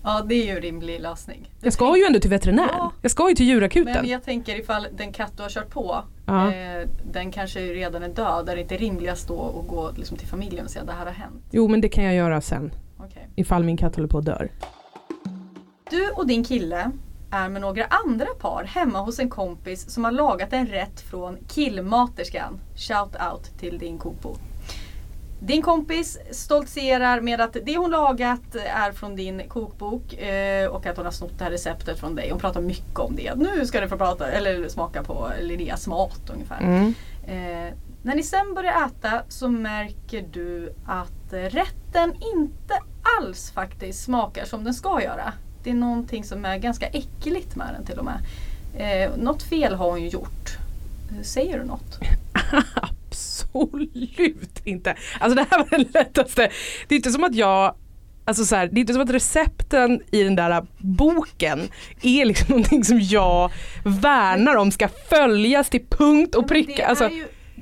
Ja, det är ju en rimlig lösning. Jag ska ju ändå till veterinär. Ja. Jag ska ju till djurakuten. Men jag tänker ifall den katt du har kört på, Ja. eh, den kanske redan är död. Är det inte rimligast då att gå liksom, till familjen och säga att det här har hänt? Jo men det kan jag göra sen. Okej. Ifall min katt håller på att dör. Du och din kille är med några andra par hemma hos en kompis som har lagat en rätt från killmaterskan. Shout out till din kokbok. Din kompis stoltserar med att det hon lagat är från din kokbok eh, och att hon har snott det här receptet från dig. Hon pratar mycket om det. Nu ska du få prata, eller smaka på Linneas mat ungefär. Mm. Eh, när ni sen börjar äta så märker du att rätten inte alls faktiskt smakar som den ska göra. Det är någonting som är ganska äckligt med den till och med. Eh, något fel har hon ju gjort. Säger du något? [LAUGHS] Absolut inte. Alltså det här var den lättaste. Det är inte som att jag Alltså så här, det är inte som att recepten i den där boken är liksom [LAUGHS] någonting som jag värnar om ska följas till punkt och pricka. Alltså,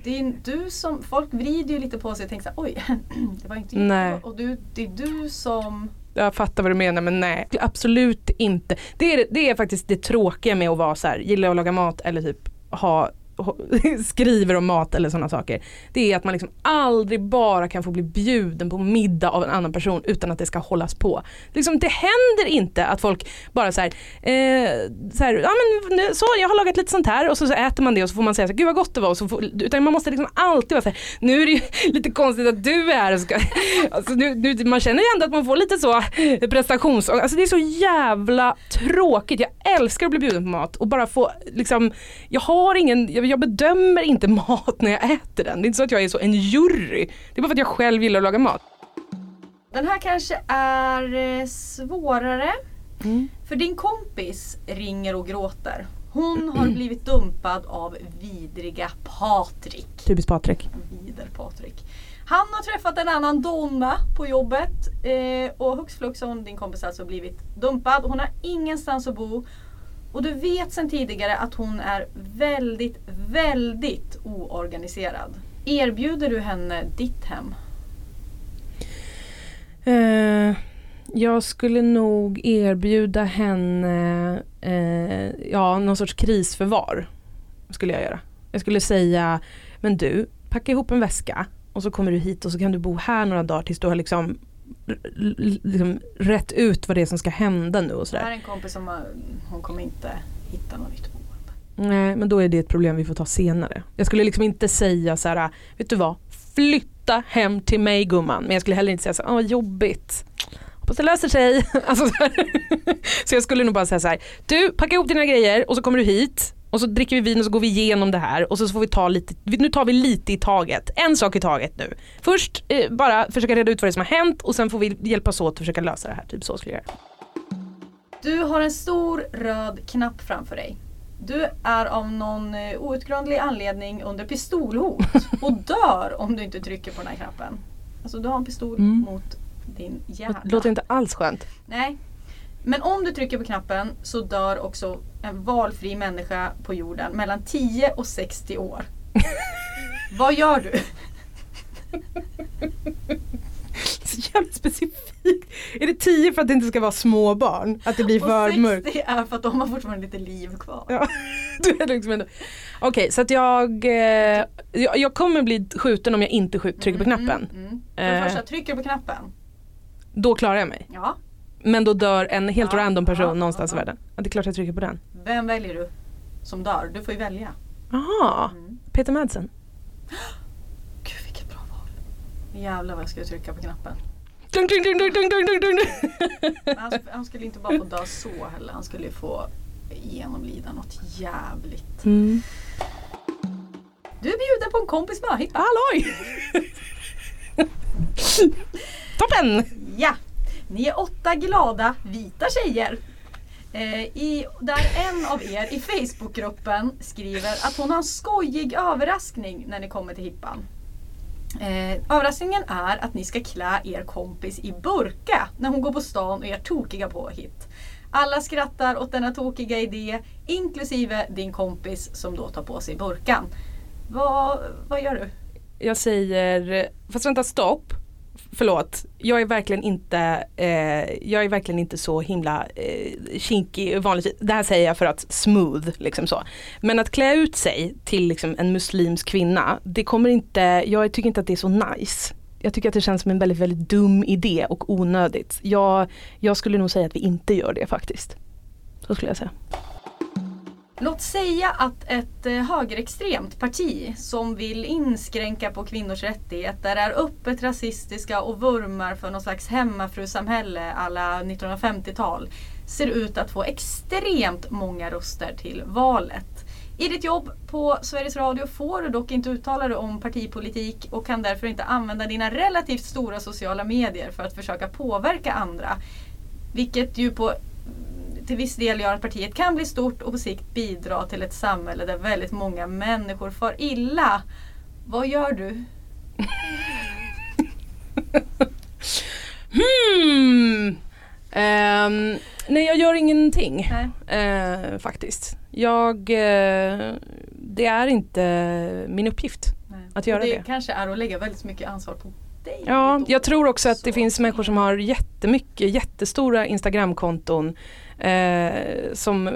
det är du som, folk vrider ju lite på sig och tänker så här, oj, [CLEARS THROAT] det var inte Nej. Och du, det är du som jag fattar vad du menar men nej, absolut inte. Det är, det är faktiskt det tråkiga med att vara så här, gillar att laga mat eller typ ha- [LAUGHS] skriver om mat eller sådana saker. Det är att man liksom aldrig bara kan få bli bjuden på middag av en annan person utan att det ska hållas på. Liksom, det händer inte att folk bara så här, eh, så här ja men nu, så jag har lagat lite sånt här och så, så äter man det och så får man säga så här, gud vad gott det var. Och så får, utan man måste liksom alltid vara så här, nu är det ju [LAUGHS] lite konstigt att du är här. Och ska, [LAUGHS] alltså nu, nu, man känner ju ändå att man får lite så prestations... Alltså det är så jävla tråkigt. Jag älskar att bli bjuden på mat och bara få liksom, jag har ingen, jag, jag bedömer inte [LAUGHS] mat när jag äter den. Det är inte så att jag är så en jury. Det är bara för att jag själv gillar att laga mat. Den här kanske är eh, svårare. Mm. För din kompis ringer och gråter. Hon har blivit dumpad av vidriga Patrik. Typiskt Patrik. Vider Patrik. Han har träffat en annan donna på jobbet eh, och hux flux har din kompis alltså blivit dumpad. Hon har ingenstans att bo. Och du vet sedan tidigare att hon är väldigt, väldigt oorganiserad. Erbjuder du henne ditt hem? Eh, jag skulle nog erbjuda henne eh, ja, någon sorts krisförvar. Skulle jag göra. Jag skulle säga, men du, packa ihop en väska och så kommer du hit och så kan du bo här några dagar tills du har liksom, liksom rätt ut vad det är som ska hända nu och Det här sådär. är en kompis som har, hon kommer inte hitta något nytt boende. Nej men då är det ett problem vi får ta senare. Jag skulle liksom inte säga så här, vet du vad, flytta hem till mig gumman. Men jag skulle heller inte säga så här, åh vad jobbigt. Hoppas det löser sig. [LAUGHS] Alltså, så, [LAUGHS] så jag skulle nog bara säga så här, du packa ihop dina grejer och så kommer du hit Och så dricker vi vin och så går vi igenom det här och så får vi ta lite, nu tar vi lite i taget. En sak i taget nu. Först eh, bara försöka reda ut vad det är som har hänt och sen får vi hjälpas åt att försöka lösa det här. Typ så skulle jag göra. Du har en stor röd knapp framför dig. Du är av någon eh, outgrundlig anledning under pistolhot [LAUGHS] och dör om du inte trycker på den här knappen. Alltså du har en pistol Mm. mot din hjärna. Det låter inte alls skönt. Nej. Men om du trycker på knappen så dör också en valfri människa på jorden mellan 10 och 60 år. [LAUGHS] Vad gör du? Så jävla specifikt. Är det 10 för att det inte ska vara små barn? Att det blir för och 60 mörkt? är för att de har fortfarande lite liv kvar. Ja. [LAUGHS] Du är liksom ändå... Okej, så att jag, eh, jag... Jag kommer bli skjuten om jag inte skjut, trycker på knappen. Mm. För det Eh. första, trycker du på knappen? Då klarar jag mig. Ja. Men då dör en helt Ja, random person ja, någonstans ja, i världen. Ja, det är klart jag trycker på den. Vem väljer du som dör? Du får ju välja. Jaha, Mm. Peter Madsen. Gud vilket bra val. Jävlar vad jag skulle trycka på knappen. Dung, dung, dung, dung, dung, dung, dung, han, han skulle inte bara få dö så heller. Han skulle ju få genomlida något jävligt. Mm. Du är bjuden på en kompis möhippa. Halloj! [LAUGHS] Toppen! Ja! Ni är åtta glada vita tjejer. Eh, i, där en av er i Facebookgruppen skriver att hon har en skojig överraskning när ni kommer till hippan. Eh, överraskningen är att ni ska klä er kompis i burka när hon går på stan och är tokiga på hit. Alla skrattar åt denna tokiga idé, inklusive din kompis som då tar på sig burkan. Vad, vad gör du? Jag säger, fast vänta stopp. Förlåt, jag är verkligen inte, eh, jag är verkligen inte så himla eh, kinkig vanligtvis. Det här säger jag för att smooth liksom så. Men att klä ut sig till liksom en muslimsk kvinna, det kommer inte, jag tycker inte att det är så nice. Jag tycker att det känns som en väldigt, väldigt dum idé och onödigt. Jag, jag skulle nog säga att vi inte gör det faktiskt. Så skulle jag säga. Låt säga att ett eh, högerextremt parti som vill inskränka på kvinnors rättigheter är öppet rasistiska och vurmar för någon slags hemmafrusamhälle alla 1950-tal ser ut att få extremt många röster till valet. I ditt jobb på Sveriges Radio får du dock inte uttala dig om partipolitik och kan därför inte använda dina relativt stora sociala medier för att försöka påverka andra. Vilket ju på till viss del gör att partiet kan bli stort och på sikt bidra till ett samhälle där väldigt många människor far illa. Vad gör du? [LAUGHS] Hmm. Ehm, nej jag gör ingenting Nej. eh, faktiskt. Jag, eh, det är inte min uppgift. Att göra och det, det. kanske är att lägga väldigt mycket ansvar på dig. Ja, jag tror också att det finns människor som har jättemycket, jättestora Instagramkonton eh, som eh,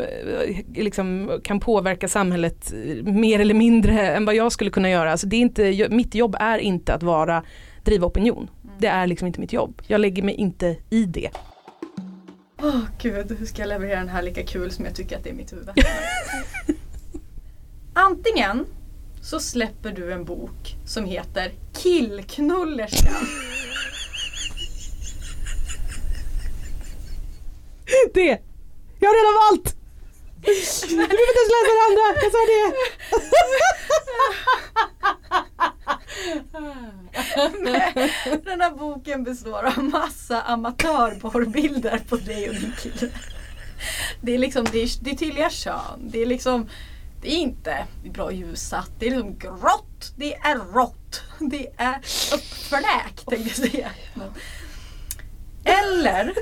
liksom kan påverka samhället eh, mer eller mindre än vad jag skulle kunna göra. Alltså det är inte, mitt jobb är inte att vara, driva opinion. Det är liksom inte mitt jobb. Jag lägger mig inte i det. Åh gud, hur ska jag leverera den här lika kul som jag tycker att det är mitt huvud? [LAUGHS] Antingen så släpper du en bok som heter Killknullerskan. Det! Jag har redan valt! Du behöver inte ens läsa det andra, jag sa det! Den här boken består av massa amatörporrbilder på dig och din kille. Det är liksom, det är, det är tydliga kön. Det är liksom, det är inte bra ljussatt. Det är liksom grått. Det är rått. Det är uppfläkt tänkte jag säga. Eller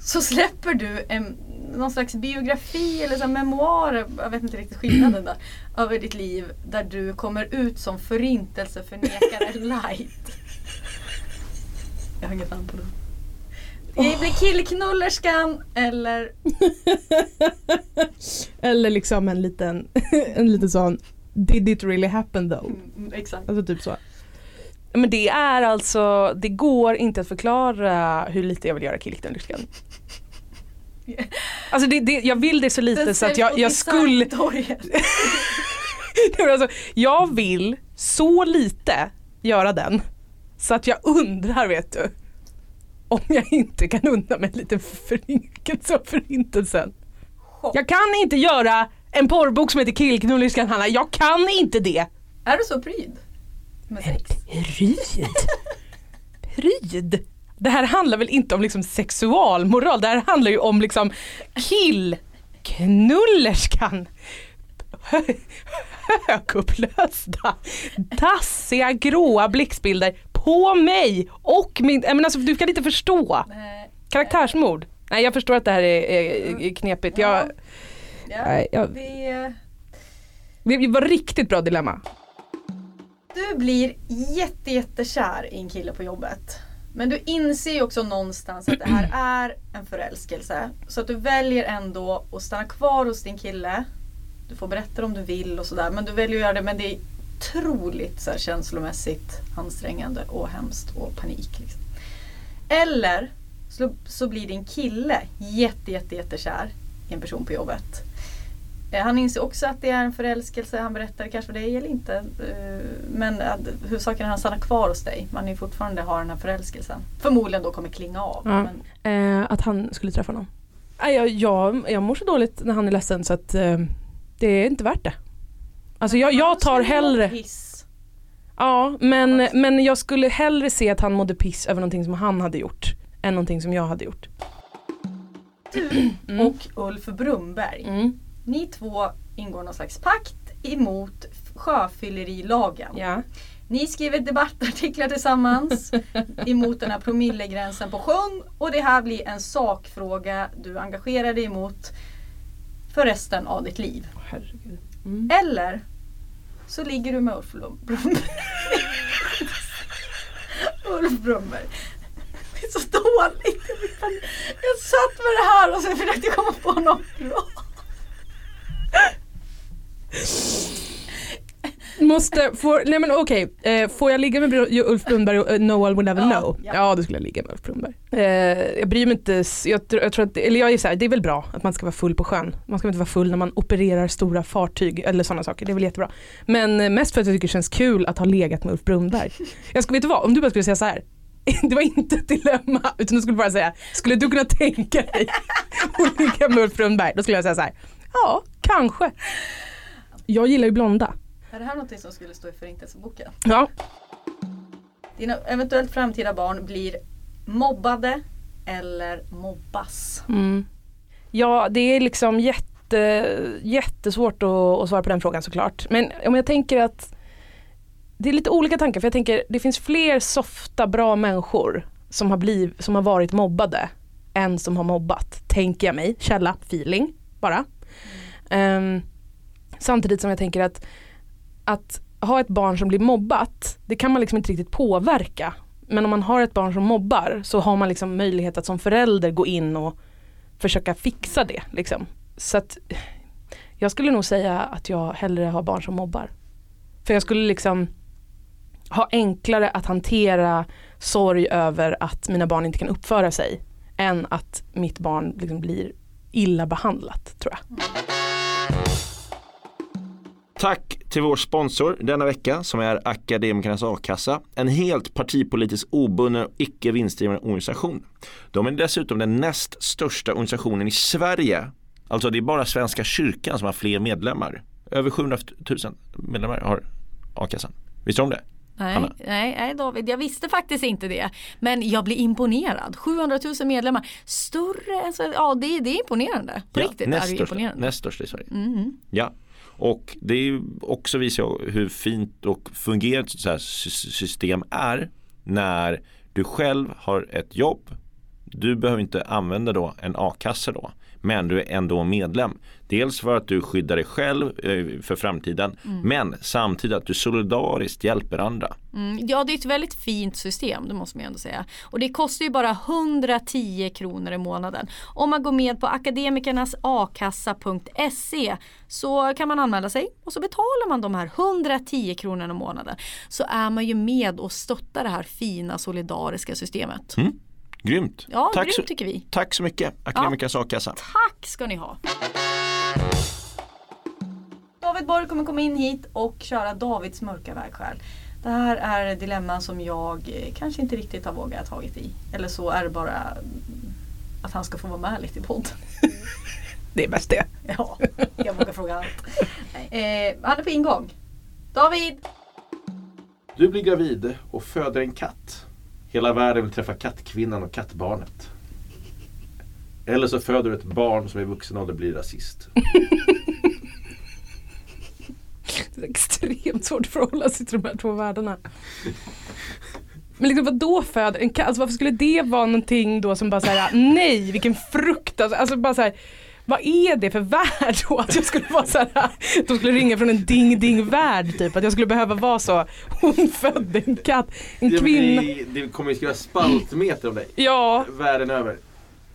så släpper du en, någon slags biografi eller så memoarer, jag vet inte riktigt skillnaden där, över ditt liv där du kommer ut som förintelseförnekare [LAUGHS] light. Jag har inget namn på det. Det blir killknullerskan eller [LAUGHS] Eller liksom en liten, [LAUGHS] en liten sån Did it really happen though? Mm, exakt. Alltså typ så. Men det är alltså, det går inte att förklara hur lite jag vill göra killknullerskan. Alltså det, det, jag vill det så lite Den så att jag, jag skulle, [LAUGHS] alltså, jag vill så lite göra den så att jag undrar vet du om jag inte kan unna mig lite förninkelse av förintelsen. Jag kan inte göra en porrbok som heter Killknullerskan Hanna. Jag kan inte det. Är du så pryd? Sex? Pryd? Pryd? Det här handlar väl inte om liksom sexualmoral, det här handlar ju om liksom killknullerskan. Hö- Högupplösta, dassiga gråa blixtbilder på mig och min, menar alltså, du kan inte förstå. Nej. Karaktärsmord. Nej jag förstår att det här är, är, är knepigt. Jag, Ja, Nej, jag- det, det var riktigt bra dilemma. Du blir jätte, jättekär i en kille på jobbet. Men du inser ju också någonstans att det här [CLEARS THROAT] är en förälskelse. Så att du väljer ändå att stanna kvar hos din kille. Du får berätta om du vill och sådär. Men du väljer att göra det men det är otroligt så här, känslomässigt ansträngande och hemskt och panik. Liksom. Eller så, så blir din kille jätte, jätte, jättekär i en person på jobbet. Eh, Han inser också att det är en förälskelse. Han berättar kanske för dig eller inte. Eh, Men att huvudsaken är att han stannar kvar hos dig. Man är fortfarande har den här förälskelsen. Förmodligen då kommer klinga av. Ja. Men Eh, att han skulle träffa någon. Jag, jag, jag mår så dåligt när han är ledsen så att eh, det är inte värt det. Alltså jag, jag tar hellre, Piss. ja men, men jag skulle hellre se att han mådde piss över någonting som han hade gjort än någonting som jag hade gjort. Du och Ulf Brumberg. Mm. Ni två ingår någon slags pakt emot sjöfyllerilagen. Ja. Ni skriver debattartiklar tillsammans [LAUGHS] emot den här promillegränsen på sjön och det här blir en sakfråga du engagerar dig emot för resten av ditt liv. Herregud. Eller så ligger du med Ulf Brumberg. [LAUGHS] Ulf Brumberg. Det är så dåligt. Jag satt med det här och så försökte jag komma på något bra. Måste, får, nej men okej, eh, får jag ligga med Ulf Brunnberg och eh, No one will ever Ja, know? ja. Ja. då skulle jag ligga med Ulf Brunnberg. Eh, jag bryr mig inte, jag, jag tror att, eller jag är så här, det är väl bra att man ska vara full på sjön. Man ska inte vara full när man opererar stora fartyg eller sådana saker, det är väl jättebra. Men mest för att jag tycker det känns kul att ha legat med Ulf Brunnberg. Jag skulle, vet du vad, om du bara skulle säga så här. [LAUGHS] Det var inte ett dilemma utan du skulle bara säga, skulle du kunna tänka dig [LAUGHS] att ligga med Ulf Brunnberg? Då skulle jag säga så här, ja kanske. Jag gillar ju blonda. Är det här något som skulle stå i Förintelseboken? Ja, Dina eventuellt framtida barn blir mobbade eller mobbas. Mm. Ja, det är liksom jätte, jättesvårt att, att svara på den frågan såklart. Men om jag tänker att det är lite olika tankar för jag tänker det finns fler softa bra människor som har, bliv, som har varit mobbade än som har mobbat, tänker jag mig. Källa, feeling bara. Ehm, samtidigt som jag tänker att, att ha ett barn som blir mobbat, det kan man liksom inte riktigt påverka. Men om man har ett barn som mobbar så har man liksom möjlighet att som förälder gå in och försöka fixa det. Liksom. Så att jag skulle nog säga att jag hellre har barn som mobbar. För jag skulle liksom ha enklare att hantera sorg över att mina barn inte kan uppföra sig än att mitt barn liksom blir illa behandlat tror jag. Tack till vår sponsor denna vecka som är Akademikernas A-kassa. En helt partipolitiskt obunden och icke vinstdrivande organisation. De är dessutom den näst största organisationen i Sverige. Alltså det är bara Svenska kyrkan som har fler medlemmar. Över 700 000 medlemmar har A-kassan. Visste du om det? Nej, nej, nej David, jag visste faktiskt inte det. Men jag blir imponerad. 700 000 medlemmar. Större än så, ja det, det är imponerande. På riktigt är näst, det största, imponerande. näst största i Sverige. Mm. Ja, och det är också visar hur fint och fungerande ett så här system är när du själv har ett jobb. Du behöver inte använda då en a-kassa då. Men du är ändå medlem. Dels för att du skyddar dig själv eh, för framtiden. Mm. Men samtidigt att du solidariskt hjälper andra. Mm, ja det är ett väldigt fint system, det måste man ju ändå säga. Och det kostar ju bara 110 kronor i månaden. Om man går med på akademikernasakassa.se så kan man anmäla sig och så betalar man de här 110 kronorna i månaden. Så är man ju med och stöttar det här fina solidariska systemet. Mm. Grymt! Ja, tack, grymt så, tycker vi. tack så mycket Akademikernas a-kassa. Tack ska ni ha. David Borg kommer komma in hit och köra Davids mörka vägskäl. Det här är dilemman som jag eh, kanske inte riktigt har vågat tagit i. Eller så är det bara mm, att han ska få vara med lite i podden. [LAUGHS] Det är bäst det. [LAUGHS] Ja, jag vågar fråga allt. Eh, han är på ingång. David! Du blir gravid och föder en katt. Hela världen vill träffa kattkvinnan och kattbarnet. Eller så föder du ett barn som i vuxen ålder blir rasist. [LAUGHS] Det är extremt svårt att förhålla sig till de här två världarna. Men liksom vad då föder en katt? Alltså varför skulle det vara någonting då som bara såhär, ah, nej vilken frukt. Alltså, alltså bara såhär, vad är det för värld då? Att jag skulle vara såhär, de skulle ringa från en ding ding värld typ. Att jag skulle behöva vara så, hon födde en katt, en Det, kvinna. blir, det kommer ju skriva spaltmeter om dig. Ja, Världen över.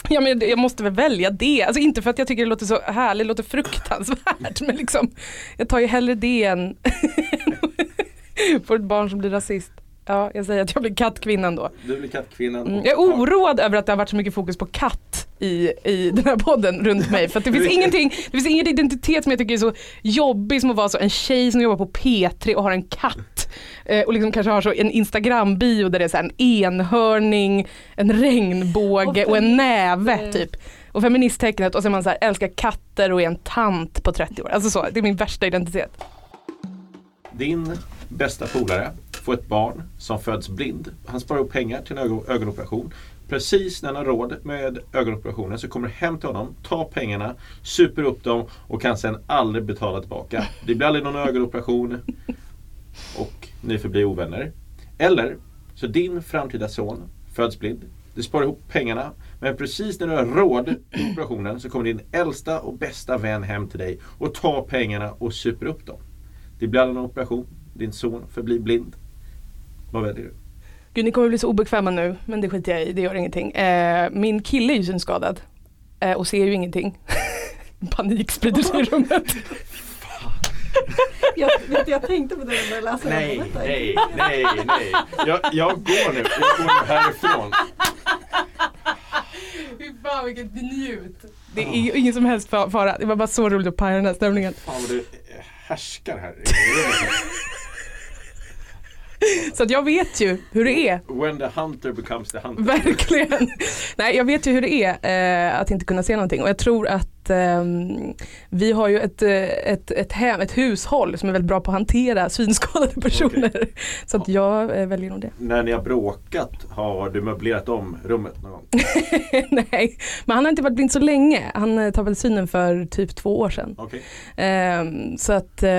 ja men jag måste väl välja det. Alltså inte för att jag tycker det låter så härligt, det låter fruktansvärt. Men liksom, jag tar ju hellre det än [LAUGHS] får ett barn som blir rasist. Ja, jag säger att jag blir kattkvinnan då. Du blir kattkvinnan. Mm, Jag är oroad över att det har varit så mycket fokus på katt i, i den här podden runt mig. För att det finns [LAUGHS] ingenting, det finns ingen identitet som jag tycker är så jobbig som att vara så en tjej som jobbar på P3 och har en katt. Eh, och liksom kanske har så en Instagram-bio där det är så här en enhörning, en regnbåge och, en näve typ. Och feministtecknet och så är man så här, älskar katter och är en tant på 30 år. Alltså så, det är min värsta identitet. Din bästa polare får ett barn som föds blind. Han sparar upp pengar till en ögon, ögonoperation. Precis när han har råd med ögonoperationen så kommer du hem till honom, tar pengarna, super upp dem och kan sen aldrig betala tillbaka. Det blir aldrig någon ögonoperation och ni förblir ovänner. Eller så din framtida son föds blind. Du sparar ihop pengarna men precis när du har råd med operationen så kommer din äldsta och bästa vän hem till dig och tar pengarna och super upp dem. Det blir aldrig någon operation. Din son förblir blind. Vad väljer du? Gud ni kommer bli så obekväma nu men det skiter jag i, det gör ingenting. Eh, min kille är ju synskadad eh, och ser ju ingenting. [LAUGHS] Panik sprider sig i rummet. Jag, vet, jag tänkte på det när jag läste Nej, den. nej, nej, nej. Jag, jag går nu. Jag går nu härifrån. Fy fan vilket njut. Det är ju ingen som helst fa- fara, det var bara så roligt att paja den här stämningen. Fan vad du härskar här. Så att jag vet ju hur det är. When the hunter becomes the hunter. Verkligen. Nej jag vet ju hur det är eh, att inte kunna se någonting och jag tror att ehm, vi har ju ett, eh, ett, ett, hem, ett hushåll som är väldigt bra på att hantera synskadade personer. Så att jag eh, väljer nog det. När ni har bråkat har du möblerat om rummet någon gång? [LAUGHS] Nej, men han har inte varit blind så länge. Han eh, tar väl synen för typ två år sedan. Okej. Ehm, så att, eh,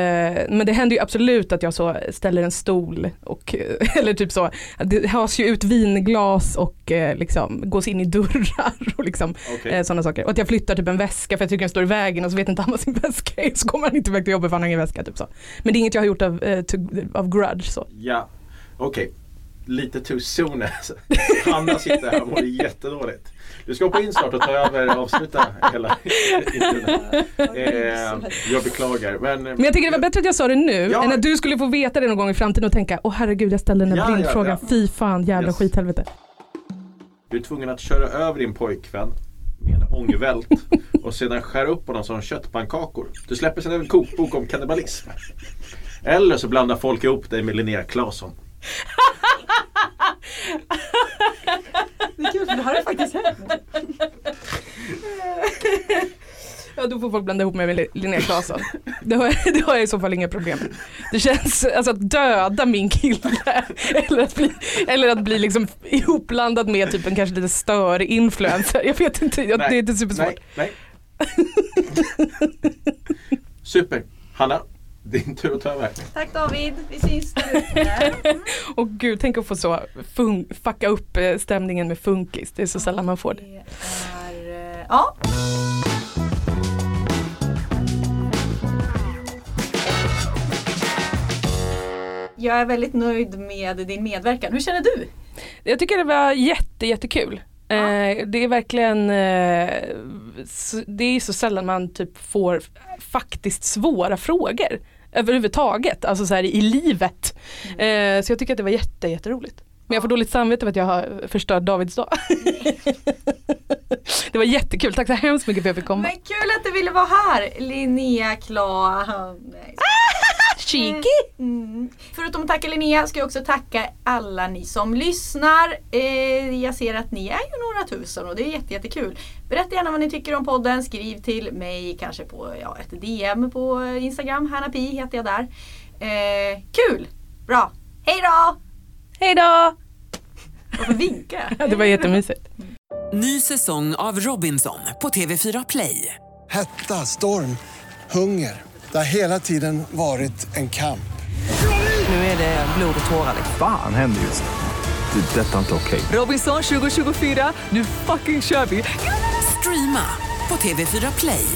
men det händer ju absolut att jag så ställer en stol och, [LAUGHS] eller typ så, att det has ju ut vinglas och eh, liksom gås in i dörrar och liksom Okej. eh, sådana saker. Och att jag flyttar typ en väska för jag tycker den står i vägen och så vet inte han vad sin väska är så kommer han inte iväg till jobbet för han har ingen väska. Typ så. Men det är inget jag har gjort av, eh, to, av grudge så. Ja, okej. Lite too soon alltså. Hanna sitter här och mår jättedåligt. Du ska hoppa in snart och ta över och avsluta hela eh, Jag beklagar. Men, Men jag tycker det var bättre att jag sa det nu Ja. än att du skulle få veta det någon gång i framtiden och tänka åh herregud jag ställde den här Ja, ja, blindfrågan, ja. fy fan jävla Yes. skithelvete. Du är tvungen att köra över din pojkvän med en ångvält och sedan skär upp honom som köttpannkakor. Du släpper sedan en kokbok om kannibalism. Eller så blandar folk ihop dig med Linnea Claesson. Det är kul för det har det faktiskt hänt. Ja då får folk blanda ihop mig med Linnea Claesson. Det har, jag, det har jag i så fall inga problem med. Det känns, alltså att döda min kille [LAUGHS] eller att bli, eller att bli liksom ihopblandad med typ en kanske lite störig influencer. Jag vet inte, jag, det är inte supersvårt. Nej, nej. Super. Hanna, din tur att ta över. Tack David, vi syns. Och [LAUGHS] gud, tänk att få så fun- fucka upp eh, stämningen med funkis. Det är så sällan man får det. Det är, eh, ja. Jag är väldigt nöjd med din medverkan. Hur känner du? Jag tycker det var jätte, jättekul. Eh, det är verkligen, eh, det är så sällan man typ får faktiskt svåra frågor överhuvudtaget, alltså så här i livet. Eh, så jag tycker att det var jätte, jätteroligt. Men jag får dåligt samvete för att jag har förstört Davids dag. [LAUGHS] det var jättekul, tack så hemskt mycket för att jag fick komma. Men kul att du ville vara här Linnea Kla... Nej. [LAUGHS] Cheeky! Mm. Förutom att tacka Linnea ska jag också tacka alla ni som lyssnar. Eh, jag ser att ni är ju några tusen och det är jätte, jättekul. Berätta gärna vad ni tycker om podden. Skriv till mig kanske på ja, ett DM på Instagram. Hanna Pi heter jag där. Eh, kul! Bra! Hej då! Hej då! Varför vinkar jag? [LAUGHS] Det var jättemysigt. Ny säsong av Robinson på TV4 Play. Hetta, storm, hunger. Det har hela tiden varit en kamp. Nu är det blod och tårar. Fan händer just nu. Det. är Detta är inte okej. Robinson 2024, nu fucking kör vi! Streama på TV4 Play.